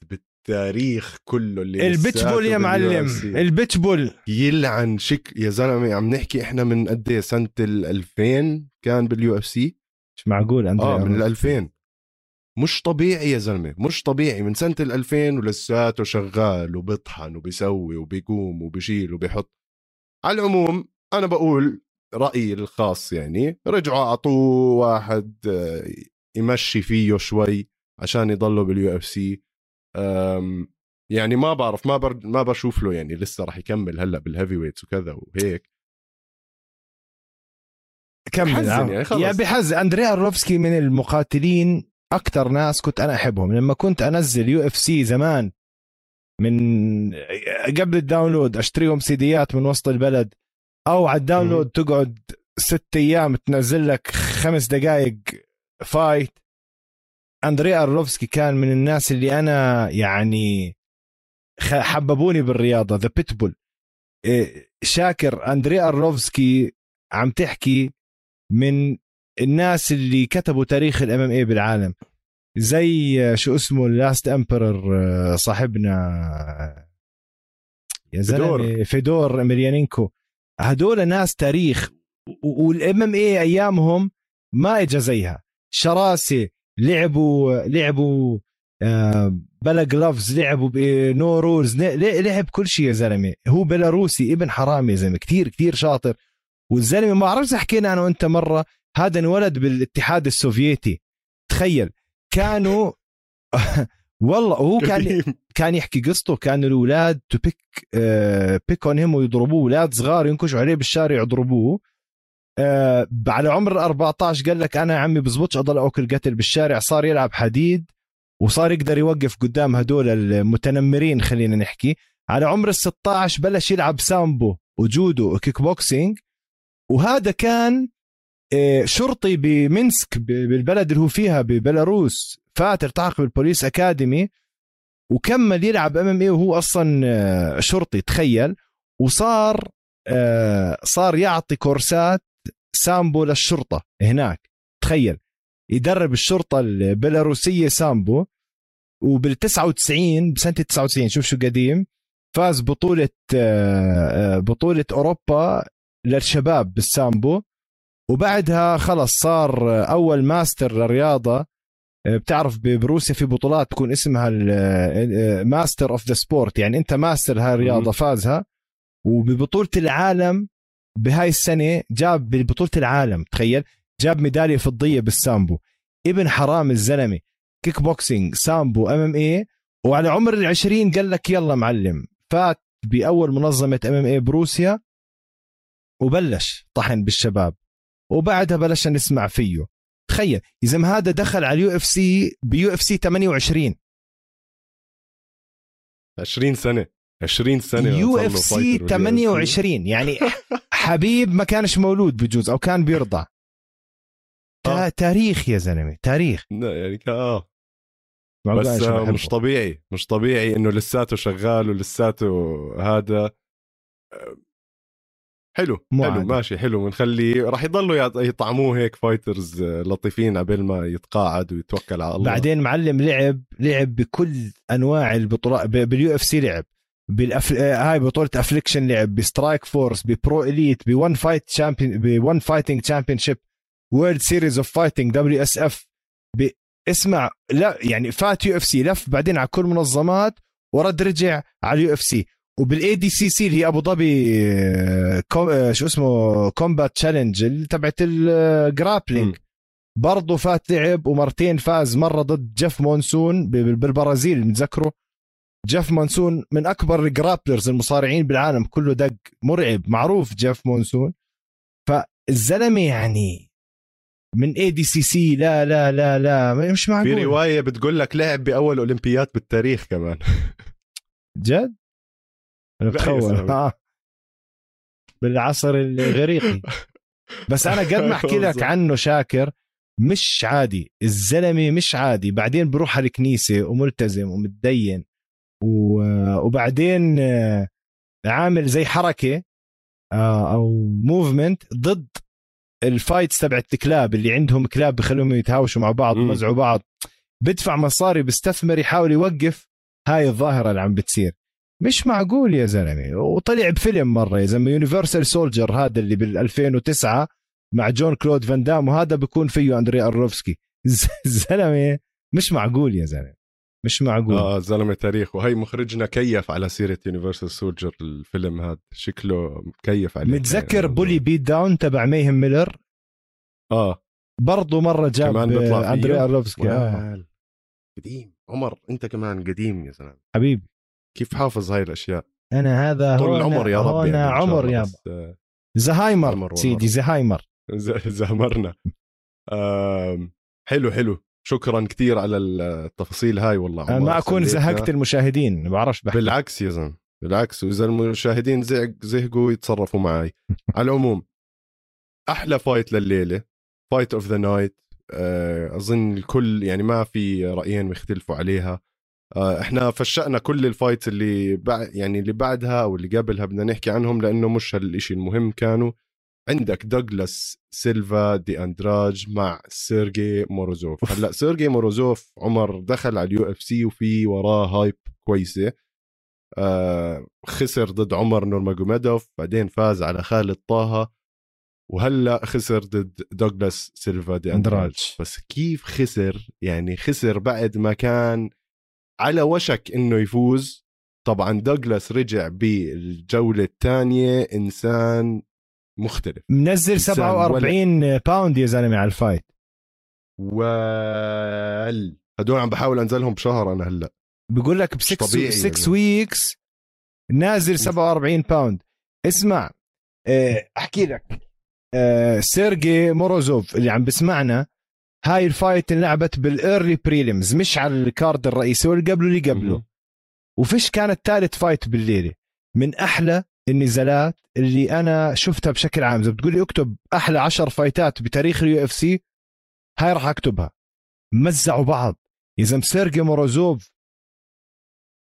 Speaker 1: بالتاريخ كله اللي
Speaker 2: البيتبول يا معلم. البيتبول.
Speaker 1: يلعن شك يا زلمة عم نحكي إحنا من قد إيه؟ سنة ال 2000 كان بال UFC؟
Speaker 2: مش معقول
Speaker 1: اندريا آه من ال 2000 مش طبيعي يا زلمة مش طبيعي. من سنة ال 2000 ولساته شغال وبيطحن وبيسوي وبيقوم وبيشيل وبيحط. على العموم أنا بقول رأيي الخاص يعني رجعوا أعطوه واحد آه، يمشي فيه شوي عشان يضلوا بال UFC. يعني ما بعرف ما بر ما بشوف له يعني لسه راح يكمل هلأ بال heavyweights وكذا وهيك.
Speaker 2: كمل يعني خلص. يا بحز أندريا أرلوفسكي من المقاتلين أكثر ناس كنت أنا أحبهم. لما كنت أنزل UFC زمان من قبل ال download أشتريهم سيديات من وسط البلد أو على ال download تقعد ست أيام تنزل لك خمس دقائق fight اندريا أرلوفسكي كان من الناس اللي أنا يعني حببوني بالرياضة The Pitbull شاكر اندريا أرلوفسكي عم تحكي من الناس اللي كتبوا تاريخ ال MMA بالعالم. زي شو اسمه ال Last Emperor صاحبنا يا زلمة فيدور. إميليانينكو هدول ناس تاريخ وال MMA أيامهم ما اجى زيها. شراسة لعبوا لعبوا آه، بلا gloves لعبوا ب no rules لعب كل شيء يا زلمة. هو بيلاروسي ابن حرام يا زلمة كثير كثير شاطر. والزلمة ما اعرف حكينا أنا وانت مرة هذا انولد بالاتحاد السوفيتي. تخيل كانوا والله هو كان كان يحكي قصته كان الأولاد to pick pick on him ويضربوه. أولاد صغار ينكشوا عليه بالشارع يضربوه. آه على عمر ال 14 قال لك أنا يا عمي بزبطش أضل اكل قتل بالشارع صار يلعب حديد وصار يقدر يوقف قدام هدول المتنمرين خلينا نحكي. على عمر ال 16 بلش يلعب سامبو وجودو وكيك بوكسينج. وهذا كان آه، شرطي بمنسك بالبلد اللي هو فيها ببلاروس فات التحق بال police academy. وكمل يلعب MMA وهو أصلا آه، شرطي تخيل. وصار آه، صار يعطي كورسات سامبو للشرطة هناك. تخيل. يدرب الشرطة البيلاروسية سامبو وبال 99 بسنة 99 شوف شو قديم فاز بطولة بطولة أوروبا للشباب بالسامبو. وبعدها خلص صار أول ماستر للرياضة. بتعرف بروسيا في بطولات تكون اسمها master of the sport يعني أنت ماستر هاي الرياضة فازها. وببطولة العالم بهاي السنة جاب ببطولة العالم تخيل؟ جاب ميدالية فضية بالسامبو. ابن حرام الزلمة. كيك بوكسينج سامبو MMA وعلى عمر العشرين قال لك يلا معلم. فات بأول منظمة MMA بروسيا. وبلش طحن بالشباب. وبعدها بلشنا نسمع فيه. تخيل إذا هذا دخل على ال UFC ب UFC 28
Speaker 1: 20 سنة. 20
Speaker 2: سنة UFC 28 يعني حبيب ما كانش مولود بجوز أو كان بيرضع آه. تاريخ يا زلمة تاريخ.
Speaker 1: يعني آه. بس مش طبيعي مش طبيعي إنه لساته شغال ولساته هذا. حلو مو حلو. ماشي حلو. بنخليه راح يضلوا يطعموه هيك fighters لطيفين قبل ما يتقاعد ويتوكل على الله.
Speaker 2: بعدين معلم لعب لعب بكل أنواع البطولات بال UFC لعب. بالأف... هاي بطولة Affliction لعب ب Strikeforce ب ProElite ب ONE Fight Champion ب ONE Fighting Championship World Series of Fighting WSF اسمع لا يعني فات UFC لف بعدين على كل منظمات ورد رجع على ال UFC وبال ADCC اللي هي أبو ظبي آه، آه، شو اسمه combat challenge تبعت ال grappling برضه فات لعب ومرتين فاز مرة ضد جيف مونسون بالبرازيل متذكره؟ جيف مونسون من أكبر ال grapplers المصارعين بالعالم كله دق مرعب معروف جيف مونسون. فالزلمة يعني من ADCC لا لا لا لا مش معقول.
Speaker 1: في رواية بتقول لك لعب بأول اولمبيات بالتاريخ كمان.
Speaker 2: جد؟ أنا بتخوف آه. بالعصر الاغريقي بس أنا قد ما أحكي لك عنه شاكر مش عادي. الزلمة مش عادي. بعدين بروح على الكنيسة وملتزم ومتدين. وبعدين آه، عامل زي حركة آه، أو movement ضد ال fights تبعت الكلاب اللي عندهم كلاب بخلوهم يتهاوشوا مع بعض ويمزعوا بعض. بدفع مصاري بيستثمر يحاول يوقف. هاي الظاهرة اللي عم بتصير. مش معقول يا زلمة. وطلع بفيلم مرة يا زلمة Universal Soldier هذا اللي بال 2009 مع جون كلود فان دام وهذا بيكون فيه اندري ارلوفسكي زلمة مش معقول يا زلمة. مش معقول.
Speaker 1: آه زلمه تاريخ وهي مخرجنا كيف على سيرة Universal Soldier الفيلم هذا. شكله كيف عليه.
Speaker 2: متذكر يعني Bully Beatdown تبع ميهم ميلر؟
Speaker 1: آه.
Speaker 2: برضه مرة جاب اندري ارلوفسكي
Speaker 1: آه. قديم. عمر أنت كمان قديم يا زلمة.
Speaker 2: حبيبي.
Speaker 1: كيف حافظ هاي الأشياء؟
Speaker 2: أنا هذا
Speaker 1: طول العمر يا رب
Speaker 2: يعني عمر يا آه، زهايمر سيدي زهايمر.
Speaker 1: زهمرنا. حلو حلو. شكرا كثير على التفاصيل هاي والله
Speaker 2: ما أكون زهقت المشاهدين ما بعرفش
Speaker 1: بحكي. بالعكس يا زلمة بالعكس. وإذا المشاهدين زهق زهقوا يتصرفوا معي. على العموم أحلى fight لليلة fight of the night أظن الكل يعني ما في رأيين بيختلفوا عليها. آه، إحنا فشقنا كل ال fights اللي بعد يعني اللي بعدها أو اللي قبلها بدنا نحكي عنهم لأنه مش هالشيء المهم كانوا. عندك دوغلاس سيلفا دي أندراج مع سيرجي موروزوف. هلأ سيرجي موروزوف عمر دخل على ال UFC وفي وراه hype كويسة. آه خسر ضد عمر نورماجوميدوف بعدين فاز على خالد طه وهلأ خسر ضد دوغلاس سيلفا دي أندراج. بس كيف خسر؟ يعني خسر بعد ما كان على وشك إنه يفوز. طبعا دوغلاس رجع بالجولة الثانية إنسان مختلف.
Speaker 2: منزل 47 ولا... pound يا زلمة على ال fight.
Speaker 1: وال هدول عم بحاول أنزلهم بشهر أنا هلأ.
Speaker 2: بقول لك ب 6 weeks نازل 47 pound اسمع آه، أحكي لك. آه سيرجي موروزوف اللي عم بسمعنا هاي ال fight انلعبت بال early prelims مش على ال card الرئيسي واللي قبله اللي قبله. وفيش كانت ثالث fight بالليلة. من أحلى النزالات اللي أنا شفتها بشكل عام. إذا بتقول لي أكتب أحلى عشر فايتات بتاريخ ال UFC هاي راح أكتبها. مزعوا بعض. يا زلمة سيرجي موروزوف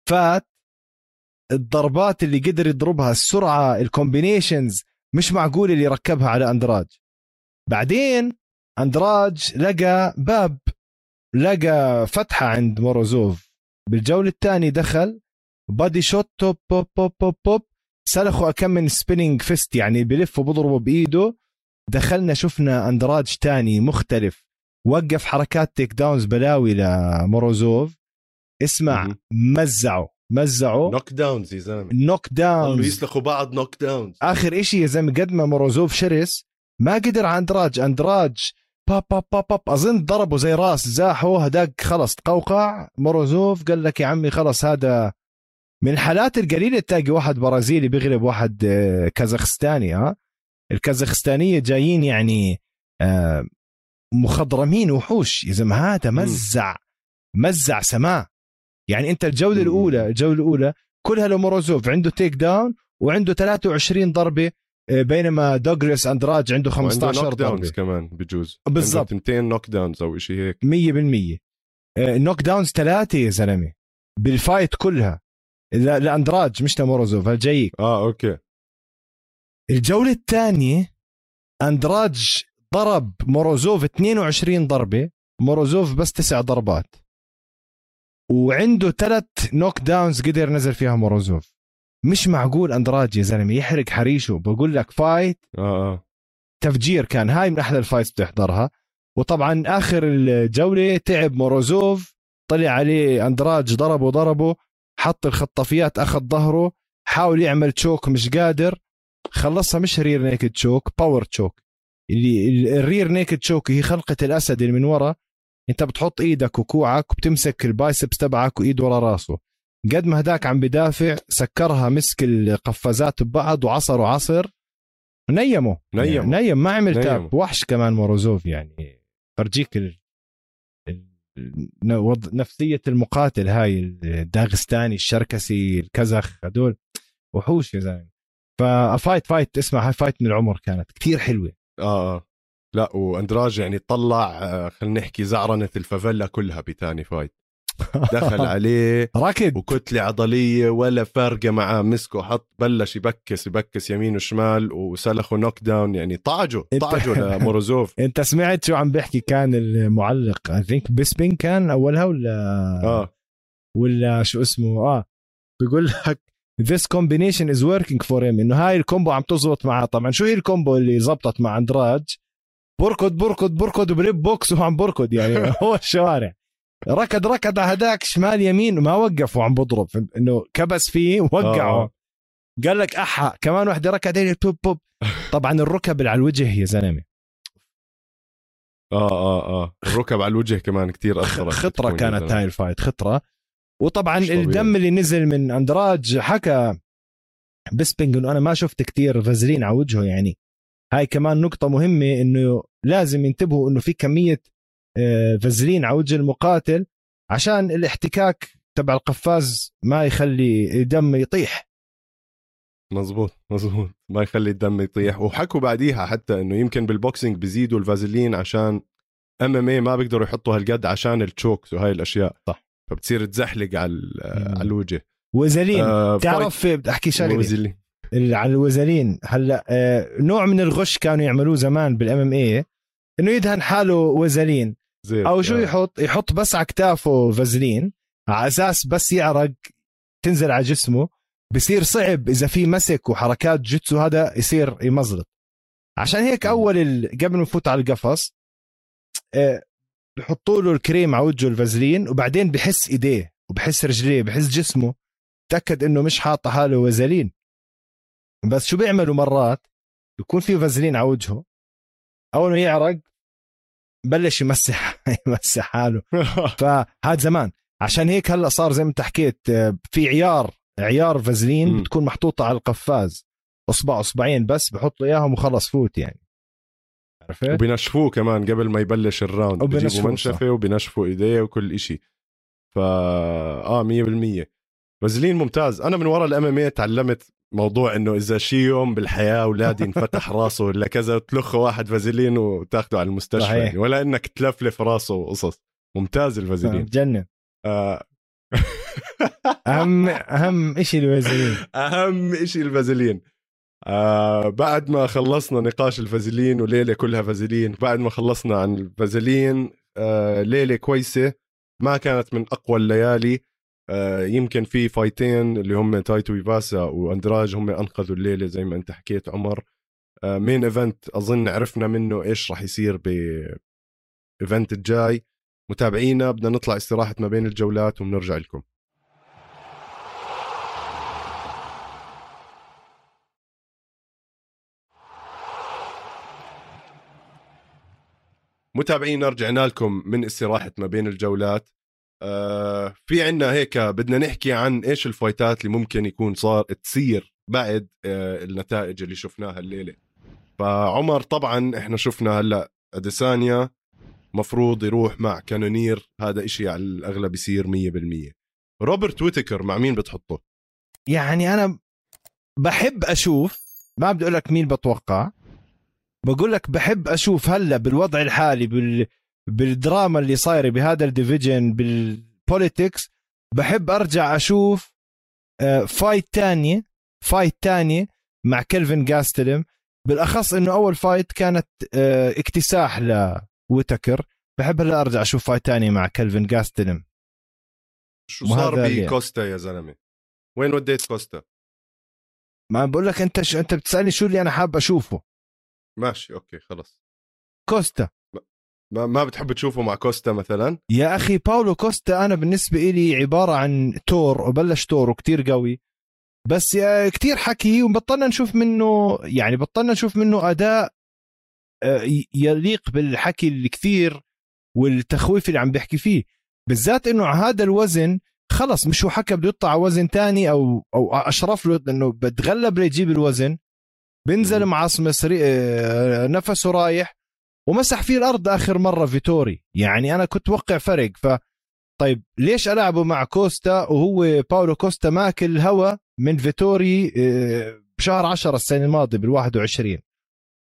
Speaker 2: فات الضربات اللي قدر يضربها السرعة ال combinations مش معقول اللي ركبها على أندراج. بعدين أندراج لقى باب لقى فتحة عند موروزوف. بالجولة الثانية دخل body shot بوب بوب بوب بوب سلخوا كم من spinning fist يعني بلف وبضربه بإيده. دخلنا شفنا أندراج تاني مختلف. وقف حركات takedowns بلاوي لموروزوف. اسمع. مزعوا مزعوا
Speaker 1: knockdowns يا زلمة.
Speaker 2: knock
Speaker 1: ضلوا
Speaker 2: down
Speaker 1: يسلخوا بعض knockdowns
Speaker 2: آخر إشي يا زلمة قد ما موروزوف شرس ما قدر على أندراج. أندراج باب باب باب باب أظن ضربه زي راس زاحه هداك خلص. تقوقع موروزوف قال لك يا عمي خلص هذا من الحالات القليله تلاقي واحد برازيلي بيغلب واحد آه، كازاخستاني ها؟ الكازاخستانية جايين يعني آه، مخضرمين وحوش. يا زلمة هذا مزع مزع سماء يعني أنت
Speaker 1: الجولة.
Speaker 2: الأولى الجولة الأولى كلها لموروزوف عنده takedown وعنده 23 ضربة آه، بينما دوغلاس أندراج عنده 15
Speaker 1: knockdowns
Speaker 2: ضربة.
Speaker 1: كمان بجوز.
Speaker 2: بالضبط.
Speaker 1: عنده 200 knockdowns أو شيء هيك.
Speaker 2: 100% آه، knockdowns ثلاثة يا زلمة. بال fight كلها. لا- لاندراج مش لموروزوف الجايك
Speaker 1: آه okay.
Speaker 2: الجولة الثانية أندراج ضرب موروزوف 22 ضربة موروزوف بس تسع ضربات. وعنده ثلاث knockdowns قدر نزل فيها موروزوف. مش معقول أندراج يا زلمة يحرق حريشه بقول لك fight
Speaker 1: آه آه.
Speaker 2: تفجير كان هاي من أحلى ال fights بتحضرها وطبعا آخر الجولة تعب موروزوف طلع عليه أندراج ضربه ضربه. حط الخطافيات أخذ ظهره حاول يعمل choke مش قادر خلصها مش rear naked choke power choke اللي ال- ال rear naked choke هي خنقة الأسد اللي من ورا. أنت بتحط إيدك وكوعك وبتمسك ال biceps تبعك وإيد ورا راسه. قد ما هداك عم بدافع سكرها مسك القفازات ببعض وعصر وعصر. نيمه.
Speaker 1: نيمه.
Speaker 2: يعني نيم ما عمل
Speaker 1: نيمه.
Speaker 2: تاب وحش كمان موروزوف يعني. فرجيك ال... ال- ن- وض- نفسية المقاتل هاي الداغستاني الشركسي الكزخ هدول وحوش يا زلمة. ففايت فايت اسمع هاي فايت من العمر كانت كثير حلوة.
Speaker 1: آه آه. لا وأندراج يعني طلع آه، خلينا نحكي زعرنة الفافيلا كلها بتاني فايت دخل عليه.
Speaker 2: راكد.
Speaker 1: وكتلة عضلية ولا فارقة معاه مسكه. حط بلش يبكس يبكس يمين وشمال وسلخه نوك داون يعني طعجه طعجه لموروزوف.
Speaker 2: انت سمعت شو عم بيحكي كان المعلق؟ I think بيسبينج كان أولها ولا؟
Speaker 1: آه.
Speaker 2: ولا شو اسمه؟ آه. بيقول لك this combination is working for him. إنه هاي ال combo عم تزبط معاه طبعا شو هي ال combo اللي زبطت مع أندراج؟ بركض بركض بركض وبلب بوكس وهو عم بركض. يعني هو الشوارع. ركض ركض على هداك شمال يمين وما وقف وعم بضرب؟ إنه كبس فيه وقعه
Speaker 1: آه.
Speaker 2: قال لك أحا كمان وحده ركض عليه بوب بوب طبعا الركب على الوجه يا زلمة
Speaker 1: آه آه آه الركب على الوجه كمان كتير
Speaker 2: أثرت
Speaker 1: خطرة
Speaker 2: كانت. هاي ال fight
Speaker 1: خطرة وطبعا.
Speaker 2: الدم اللي نزل من أندراج حكى بيسبينج إنه أنا ما شفت كتير فازلين على وجهه يعني هاي كمان نقطة مهمة إنه لازم ينتبهوا إنه في كمية فازلين على وجه المقاتل عشان الاحتكاك تبع القفاز ما يخلي دم يطيح.
Speaker 1: مزبوط مزبوط ما يخلي الدم يطيح. وحكوا بعديها حتى إنه يمكن بال boxing بيزيدوا الفازلين عشان MMA ما بيقدروا يحطوا هالقد عشان ال chokes وهاي الأشياء.
Speaker 2: صح.
Speaker 1: فبتصير تزحلق على. على الوجه.
Speaker 2: وزلين
Speaker 1: آه
Speaker 2: تعرف بدي أحكي
Speaker 1: شغلة.
Speaker 2: فازلين. على الفازلين. هلأ آه، نوع من الغش كانوا يعملوه زمان بال MMA إنه يدهن حاله فازلين.
Speaker 1: زيت
Speaker 2: أو شو
Speaker 1: آه.
Speaker 2: يحط؟ يحط بس على كتافه فازلين على أساس بس يعرق تنزل على جسمه بصير صعب إذا في مسك وحركات جيتسو هذا يصير يمزلط. عشان هيك. أول ال... قبل ما يفوت على القفص آه، بحطوا له الكريم على وجهه الفازلين وبعدين بحس إيديه وبحس رجليه بحس جسمه تأكد إنه مش حاطة حاله وزلين بس شو بيعملوا مرات؟ يكون في فازلين على وجهه أول ما يعرق بلش يمسح يمسح حاله. فهذا زمان. عشان هيك هلأ صار زي ما انت حكيت آه، في عيار عيار فازلين. بتكون محطوطة على القفاز. اصبع أصبعين بس بحط له إياهم وخلص فوت يعني. عرفت؟
Speaker 1: وبنشفوه كمان قبل ما يبلش ال
Speaker 2: round.
Speaker 1: بجيبوا منشفة وبنشفوا إيديه وكل إشي. فا آه 100% فازلين ممتاز. أنا من ورا ال MMA تعلمت موضوع إنه إذا شي يوم بالحياة أولادي انفتح راسه ولا كذا تلخه واحد فازلين وتاخده على المستشفى. يعني ولا إنك تلفلف راسه وقصص. ممتاز الفازلين
Speaker 2: بتجنن
Speaker 1: آه.
Speaker 2: اهم أهم شيء الفازلين
Speaker 1: أهم شيء الفازلين آه بعد ما خلصنا نقاش الفازلين وليلة كلها فازلين بعد ما خلصنا عن الفازلين آه ليلة كويسة ما كانت من أقوى الليالي. آه يمكن في فايتين اللي هم تاي تويفاسا وأندراج هم أنقذوا الليلة زي ما أنت حكيت عمر. آه main event أظن عرفنا منه إيش راح يصير ب event الجاي. متابعينا بدنا نطلع استراحة ما بين الجولات وبنرجع لكم. متابعينا رجعنا لكم من استراحة ما بين الجولات. آه في عنا هيك بدنا نحكي عن إيش الفايتات اللي ممكن يكون صار تصير بعد آه النتائج اللي شفناها الليلة. فعمر طبعا إحنا شفنا هلأ أديسانيا مفروض يروح مع كانونير هذا إشي على الأغلب يصير 100% روبرت ويتكر مع مين بتحطه؟
Speaker 2: يعني أنا بحب أشوف ما بدي أقول لك مين بتوقع بقول لك بحب أشوف هلأ بالوضع الحالي بال بالدراما اللي صايرة بهذا ال division بال politics بحب أرجع أشوف آه، fight تانية fight تانية مع كلفن جاستلم. بالأخص إنه أول fight كانت آه، اكتساح لويتكر. بحب هلا أرجع أشوف fight تانية مع كلفن جاستلم.
Speaker 1: شو صار بكوستا يا زلمة؟ وين وديت كوستا؟
Speaker 2: ما بقول لك أنت شو أنت بتسألني شو اللي أنا حاب أشوفه.
Speaker 1: ماشي okay خلص.
Speaker 2: كوستا.
Speaker 1: ما, ما بتحب تشوفه مع كوستا مثلا؟
Speaker 2: يا أخي باولو كوستا أنا بالنسبة إلي عبارة عن تور وبلش تور وكتير قوي. بس يا كتير حكي وبطلنا نشوف منه يعني بطلنا نشوف منه أداء آه، يليق بالحكي الكثير والتخويف اللي عم بيحكي فيه. بالذات إنه على هذا الوزن خلص مش هو حكى بده يطلع على وزن تاني أو أو أشرف له إنه بتغلب ليجيب الوزن. معصمص ري- آه، نفسه رايح. ومسح فيه الأرض آخر مرة فيتوري. يعني أنا كنت وقع فرق ف طيب ليش ألعبه مع كوستا وهو باولو كوستا ماكل هوا من فيتوري آه، بشهر 10 السنة الماضية بال 21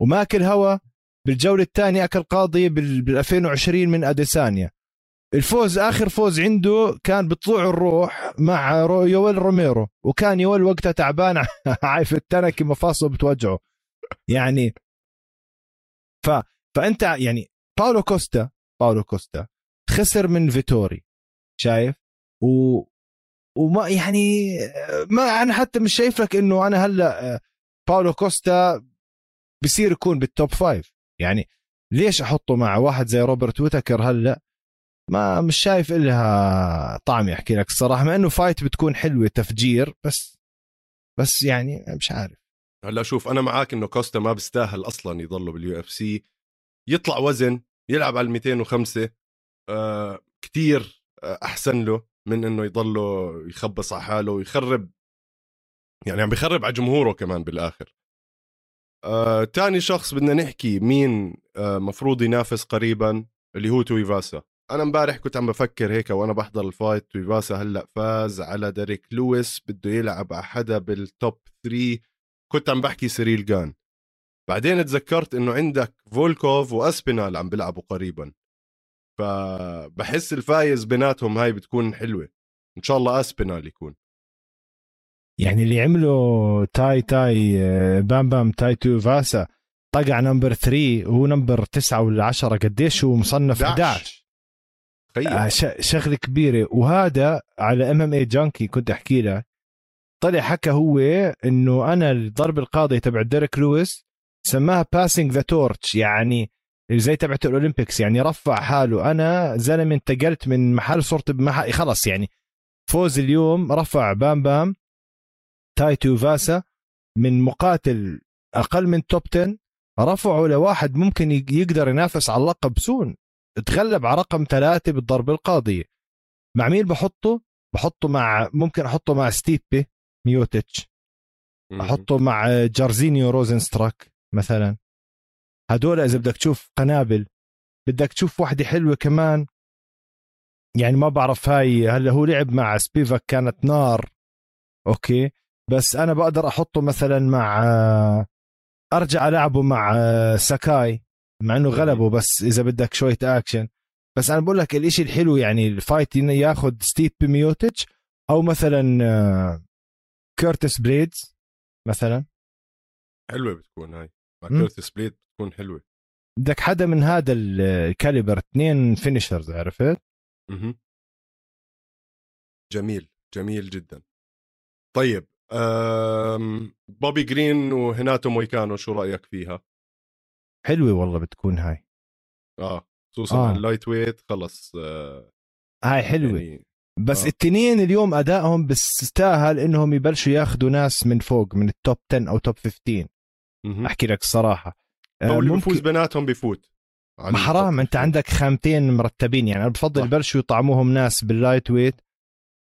Speaker 2: وماكل هوا بالجولة الثانية أكل قاضيه بال 2020 من أديسانيا. الفوز آخر فوز عنده كان بطلوع الروح مع يويل روميرو وكان يويل وقتها تعبان عايف التنكي مفاصله بتوجعه. يعني ف فأنت يعني باولو كوستا باولو كوستا خسر من فيتوري شايف؟ و وما يعني ما أنا حتى مش شايف لك إنه أنا هلأ باولو كوستا بصير يكون بال top five يعني ليش أحطه مع واحد زي روبرت ويتكر هلأ؟ ما مش شايف إلها طعم يحكي لك الصراحة مع إنه fight بتكون حلوة تفجير بس بس يعني مش عارف.
Speaker 1: هلأ شوف أنا معاك إنه كوستا ما بيستاهل أصلا يضله بال UFC يطلع وزن يلعب على ال 205 آه كتير آه أحسن له من إنه يضله يخبص على حاله ويخرب يعني عم بيخرب على جمهوره كمان بالآخر. آه تاني شخص بدنا نحكي مين آه مفروض ينافس قريبا اللي هو تويفاسا أنا امبارح كنت عم بفكر هيك وأنا بحضر ال fight تويفاسا هلأ فاز على ديريك لويس بده يلعب على حدا بال top 3 كنت عم بحكي سيريل جان. بعدين تذكرت إنه عندك فولكوف وأسبينال عم بيلعبوا قريبا. فبحس ال fight بيناتهم هاي بتكون حلوة. إن شاء الله أسبينال يكون.
Speaker 2: يعني اللي عمله تاي تاي آه، بام بام تاي تويفاسا طقع number 3 وهو نمبر 9 ولا 10 قديش هو مصنف؟ 11
Speaker 1: تخيل.
Speaker 2: آه، شغلة كبيرة. وهذا على MMA Junkie كنت أحكي لك طلع حكى هو إنه أنا الضرب القاضي تبع ديريك لويس سماها passing the torch يعني زي تبعت ال Olympics يعني رفع حاله. أنا زلمة انتقلت من محل صرت بمحل خلص يعني. فوز اليوم رفع بام بام تاي تويفاسا من مقاتل أقل من top 10 رفعه لواحد ممكن يق- يقدر ينافس على اللقب سون تغلب على رقم ثلاثة بالضرب القاضية مع مين بحطه؟ بحطه مع ممكن أحطه مع ستيبي
Speaker 1: ميوتشيتش.
Speaker 2: أحطه مع جارزينيو روزنستراك. مثلا. هدول إذا بدك تشوف قنابل بدك تشوف واحدة حلوة كمان. يعني ما بعرف هاي هلا هو لعب مع سبيفاك كانت نار. okay. بس أنا بقدر أحطه مثلا مع أرجع ألعبه مع ساكاي مع إنه غلبه بس إذا بدك شوية أكشن. بس أنا بقول لك الإشي الحلو يعني ال fight إنه ياخذ ستيبي ميوتشيتش أو مثلا كيرتس بلايدز مثلا.
Speaker 1: حلوة بتكون هاي. مع كيرتس بتكون حلوة
Speaker 2: بدك حدا من هذا ال caliber اثنين finishers عرفت؟
Speaker 1: أها جميل جميل جدا طيب بوبي جرين وريناتو مويكانو شو رأيك فيها؟
Speaker 2: حلوة والله بتكون هاي
Speaker 1: آه خصوصا آه. ال lightweight خلص آه
Speaker 2: هاي حلوة يعني بس آه. التنين اليوم أدائهم بيستاهل إنهم يبلشوا ياخذوا ناس من فوق من ال top 10 أو top 15 م-م. أحكي لك الصراحه
Speaker 1: أو اللي بفوز بيناتهم بفوت
Speaker 2: ما حرام أنت عندك خامتين مرتبين. يعني أنا بفضل يبلشوا يطعموهم ناس بال lightweight.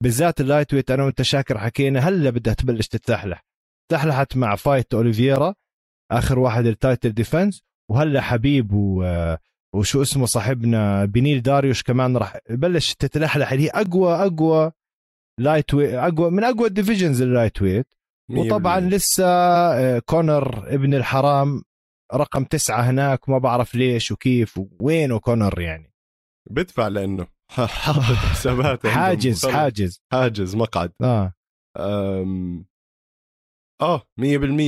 Speaker 2: بالذات ال lightweight أنا وأنت شاكر حكينا هلا بدها تبلش تتلحلح تلحلحت مع fight اوليفيرا آخر واحد ال title defense. وهلا حبيب و وشو اسمه صاحبنا بينيل داريوش كمان راح بلش تتلحلح. اللي هي أقوى أقوى lightweight أقوى من أقوى ال divisions ال lightweight. وطبعا لسه آه، كونر ابن الحرام رقم تسعة هناك وما بعرف ليش وكيف وينه كونر يعني.
Speaker 1: بدفع لأنه حاطط حسابات
Speaker 2: حاجز حاجز.
Speaker 1: حاجز مقعد.
Speaker 2: آه.
Speaker 1: أم... آه 100%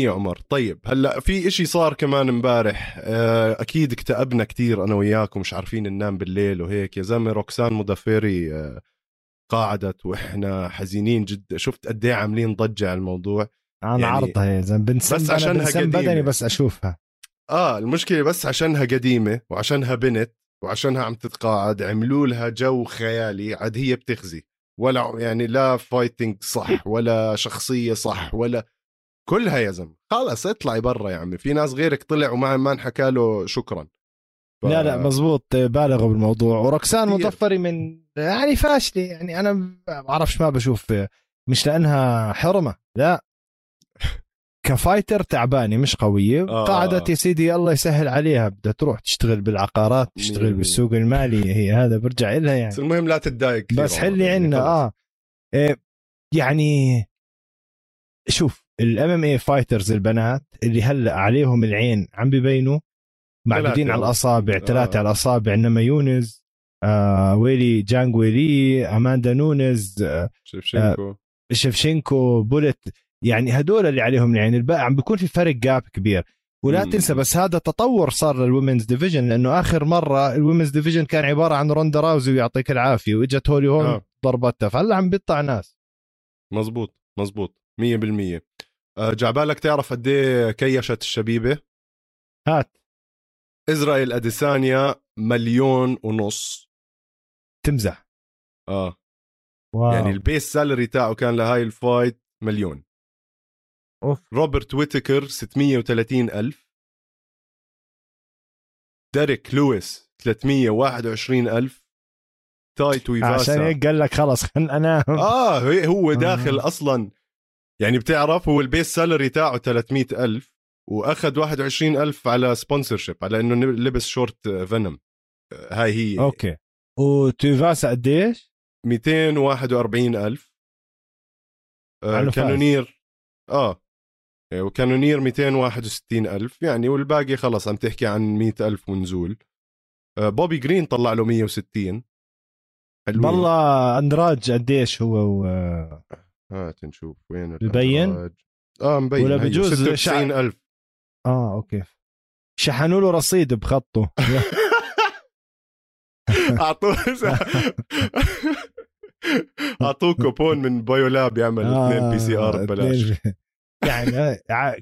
Speaker 1: عمر. طيب هلأ في إشي صار كمان امبارح. آه أكيد اكتئبنا كتير أنا وياك ومش عارفين ننام بالليل وهيك. يا زلمة روكسان مضافيري آه قاعدت وإحنا حزينين جدا شفت قد إيه عاملين ضجة على الموضوع.
Speaker 2: أنا يعني عرضها يا زلمة. بس عشانها قديمة. بدني بس أشوفها.
Speaker 1: آه المشكلة بس عشانها قديمة وعشانها بنت وعشانها عم تتقاعد عملوا لها جو خيالي. عاد هي بتخزي. ولا يعني لا fighting صح ولا شخصية صح ولا كلها يا زلمة. خلص اطلعي برا يا عمي. في ناس غيرك طلع وما ما انحكى له شكرا.
Speaker 2: ف... لا لا مزبوط بالغوا بالموضوع. وروكسان مودافيري من يعني فاشله يعني أنا ما بعرفش ما بشوف مش لأنها حرمة لا. ك fighter تعبانة مش قوية. آه. قعدت يا سيدي الله يسهل عليها. بدها تروح تشتغل بالعقارات تشتغل. بالسوق المالي. هي هذا برجع لها يعني.
Speaker 1: بس المهم لا تتضايق
Speaker 2: بس حلي عنا آه. إيه يعني شوف ال MMA fighters البنات اللي هلأ عليهم العين عم ببينوا معدودين على الأصابع ثلاثة آه. على الأصابع. ناماجوناس آه ويلي جانج ويلي أماندا نونز آه شفشنكو آه شفشنكو bullet. يعني هدول اللي عليهم العين. الباقي عم بيكون في فرق gap كبير. ولا مم. تنسى بس هذا تطور صار لل women's division لأنه آخر مرة ال women's division كان عبارة عن روندا راوزي ويعطيك العافية وإجت هولي هولم آه. ضربتها. فهلا عم بيطلع ناس.
Speaker 1: مزبوط مزبوط 100% أه عبالك تعرف قد إيه كيشت الشبيبة؟
Speaker 2: هات.
Speaker 1: إسرائيل أديسانيا مليون ونص.
Speaker 2: تمزح.
Speaker 1: آه. wow. يعني ال base salary تاعه كان لهاي ال fight مليون.
Speaker 2: أوف.
Speaker 1: روبرت ويتكر 630 ألف. ديريك لويس 321 ألف. تاي تويفاسا.
Speaker 2: عشان هيك قال لك خلص خلنا انام
Speaker 1: آه هو داخل آه. أصلا. يعني بتعرف هو ال base salary تاعه 300 ألف. وأخذ 21 ألف على sponsorship على إنه لبس شورت فينوم هاي هي.
Speaker 2: okay. وتويفاسا قديش؟
Speaker 1: 241 ألف. آه كانونير. آه. وكانونير 261 ألف. يعني والباقي خلص عم تحكي عن 100 ألف ونزول. آه بوبي جرين طلع له 160
Speaker 2: حلوين. والله أندراج قديش هو و...
Speaker 1: هات نشوف وين
Speaker 2: ببين؟
Speaker 1: آه مبين.
Speaker 2: ولا بجوز
Speaker 1: 96000
Speaker 2: آه okay. شحنوا له رصيد بخطه.
Speaker 1: أعطوه أعطوه كوبون من بايولاب يعمل آه اثنين PCR ببلاش.
Speaker 2: يعني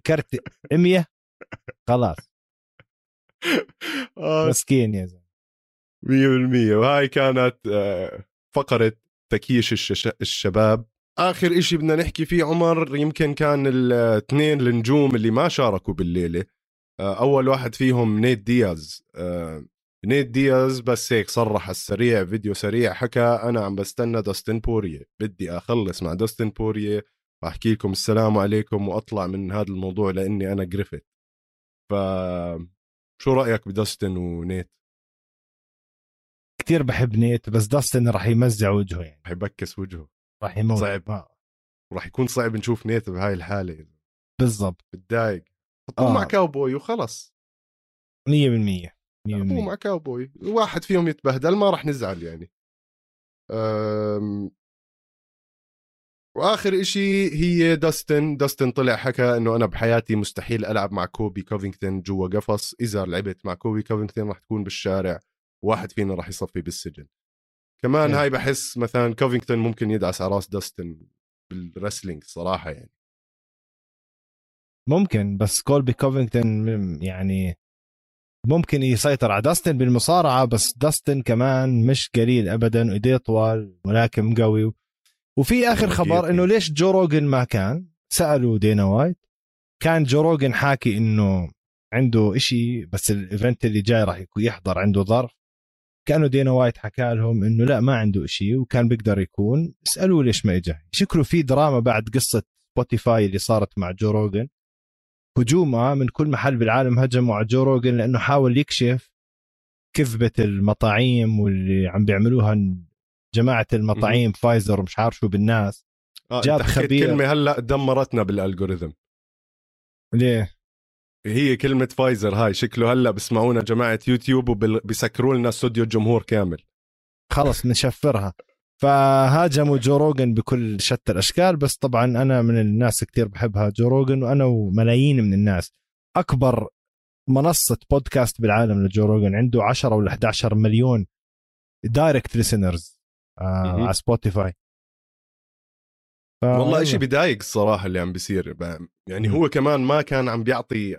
Speaker 2: كرت 100 خلاص. آه. مسكين يا زلمة.
Speaker 1: 100% وهاي كانت آه، فقرة تكييش الشباب. آخر إشي بدنا نحكي فيه عمر يمكن كان الاثنين النجوم اللي ما شاركوا بالليلة. آه، أول واحد فيهم نيت دياز. آه، نيت دياز بس هيك صرح السريع فيديو سريع حكى أنا عم بستنى دوستن بورية. بدي أخلص مع دوستن بورية وأحكي لكم السلام عليكم وأطلع من هذا الموضوع لأني أنا قرفت ف شو رأيك بداستن ونيت
Speaker 2: كثير بحب نيت بس داستن راح يمزع وجهه يعني.
Speaker 1: رح يبكس وجهه.
Speaker 2: راح يموت.
Speaker 1: صعب.
Speaker 2: آه.
Speaker 1: وراح يكون صعب نشوف نيت بهاي الحالة
Speaker 2: بالضبط.
Speaker 1: بتضايق حطوه
Speaker 2: آه.
Speaker 1: مع كاوبوي وخلص.
Speaker 2: 100% 100%
Speaker 1: حطوه مع كاوبوي. واحد فيهم يتبهدل ما راح نزعل يعني. أم... وآخر إشي هي داستن. داستن طلع حكى إنه أنا بحياتي مستحيل ألعب مع كولبي كوفينغتون جوا قفص. إذا لعبت مع كولبي كوفينغتون راح تكون بالشارع. واحد فينا راح يصفي بالسجن. كمان
Speaker 2: إيه.
Speaker 1: هاي بحس مثلا كوفينغتون ممكن يدعس على راس داستن بال wrestling صراحة يعني.
Speaker 2: ممكن بس كولبي كوفينغتون يعني ممكن يسيطر على داستن بالمصارعة بس داستن كمان مش قليل ابدا وإيديه طوال ملاكم قوي. وفي آخر خبر إنه ليش جو روجن ما كان؟ سألوا دينا وايت كان جو روجن حاكي إنه عنده إشي بس ال event اللي جاي راح يحضر عنده ظرف. كانوا دينا وايت حكى لهم إنه لا ما عنده إشي وكان بيقدر يكون. اسالوه ليش ما اجى شكله في دراما بعد قصة سبوتيفاي اللي صارت مع جو روجن هجومه من كل محل بالعالم هجموا على جو روجن لأنه حاول يكشف كذبة المطاعيم واللي عم بيعملوها جماعة المطاعيم فايزر ومش عارف شو بالناس.
Speaker 1: آه
Speaker 2: جاب خبير.
Speaker 1: كلمة هلأ دمرتنا بال algorithm
Speaker 2: ليه؟
Speaker 1: هي كلمة فايزر هاي شكله هلأ بسمعونا جماعة يوتيوب وبيسكروا لنا استوديو الجمهور كامل.
Speaker 2: خلص نشفرها. فهاجموا جو روجن بكل شتى الأشكال بس طبعا أنا من الناس كتير بحبها جو روجن وأنا وملايين من الناس. أكبر منصة بودكاست بالعالم لجو روجن عنده 10 ولا 11 مليون direct listeners
Speaker 1: مهم.
Speaker 2: على سبوتيفاي. ف-
Speaker 1: والله إشي بضايق الصراحة اللي عم بيصير يعني. هو كمان ما كان عم بيعطي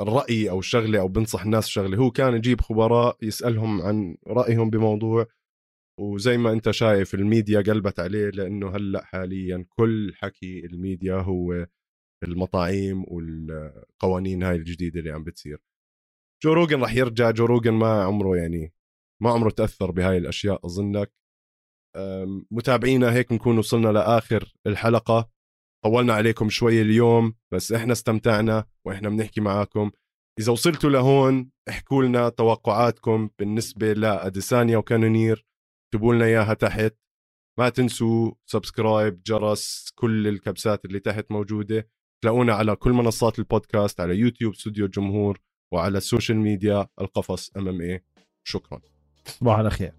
Speaker 1: الرأي أو شغلة أو بنصح الناس شغلة. هو كان يجيب خبراء يسألهم عن رأيهم بموضوع وزي ما أنت شايف الميديا قلبت عليه لأنه هلأ حاليا كل حكي الميديا هو المطاعيم والقوانين هاي الجديدة اللي عم بتصير. جو روجن رح يرجع. جو روجن ما عمره يعني ما عمره تأثر بهاي الأشياء أظنك. أم، متابعينا هيك نكون وصلنا لآخر الحلقة. طولنا عليكم شوي اليوم بس إحنا استمتعنا وإحنا بنحكي معاكم. إذا وصلتوا لهون احكوا لنا توقعاتكم بالنسبة لأديسانيا وكانونير. اكتبوا لنا إياها تحت. ما تنسوا subscribe جرس كل الكبسات اللي تحت موجودة. تلاقونا على كل منصات البودكاست على يوتيوب استوديو الجمهور وعلى ال social media القفص MMA شكرا.
Speaker 2: تصبحوا على خير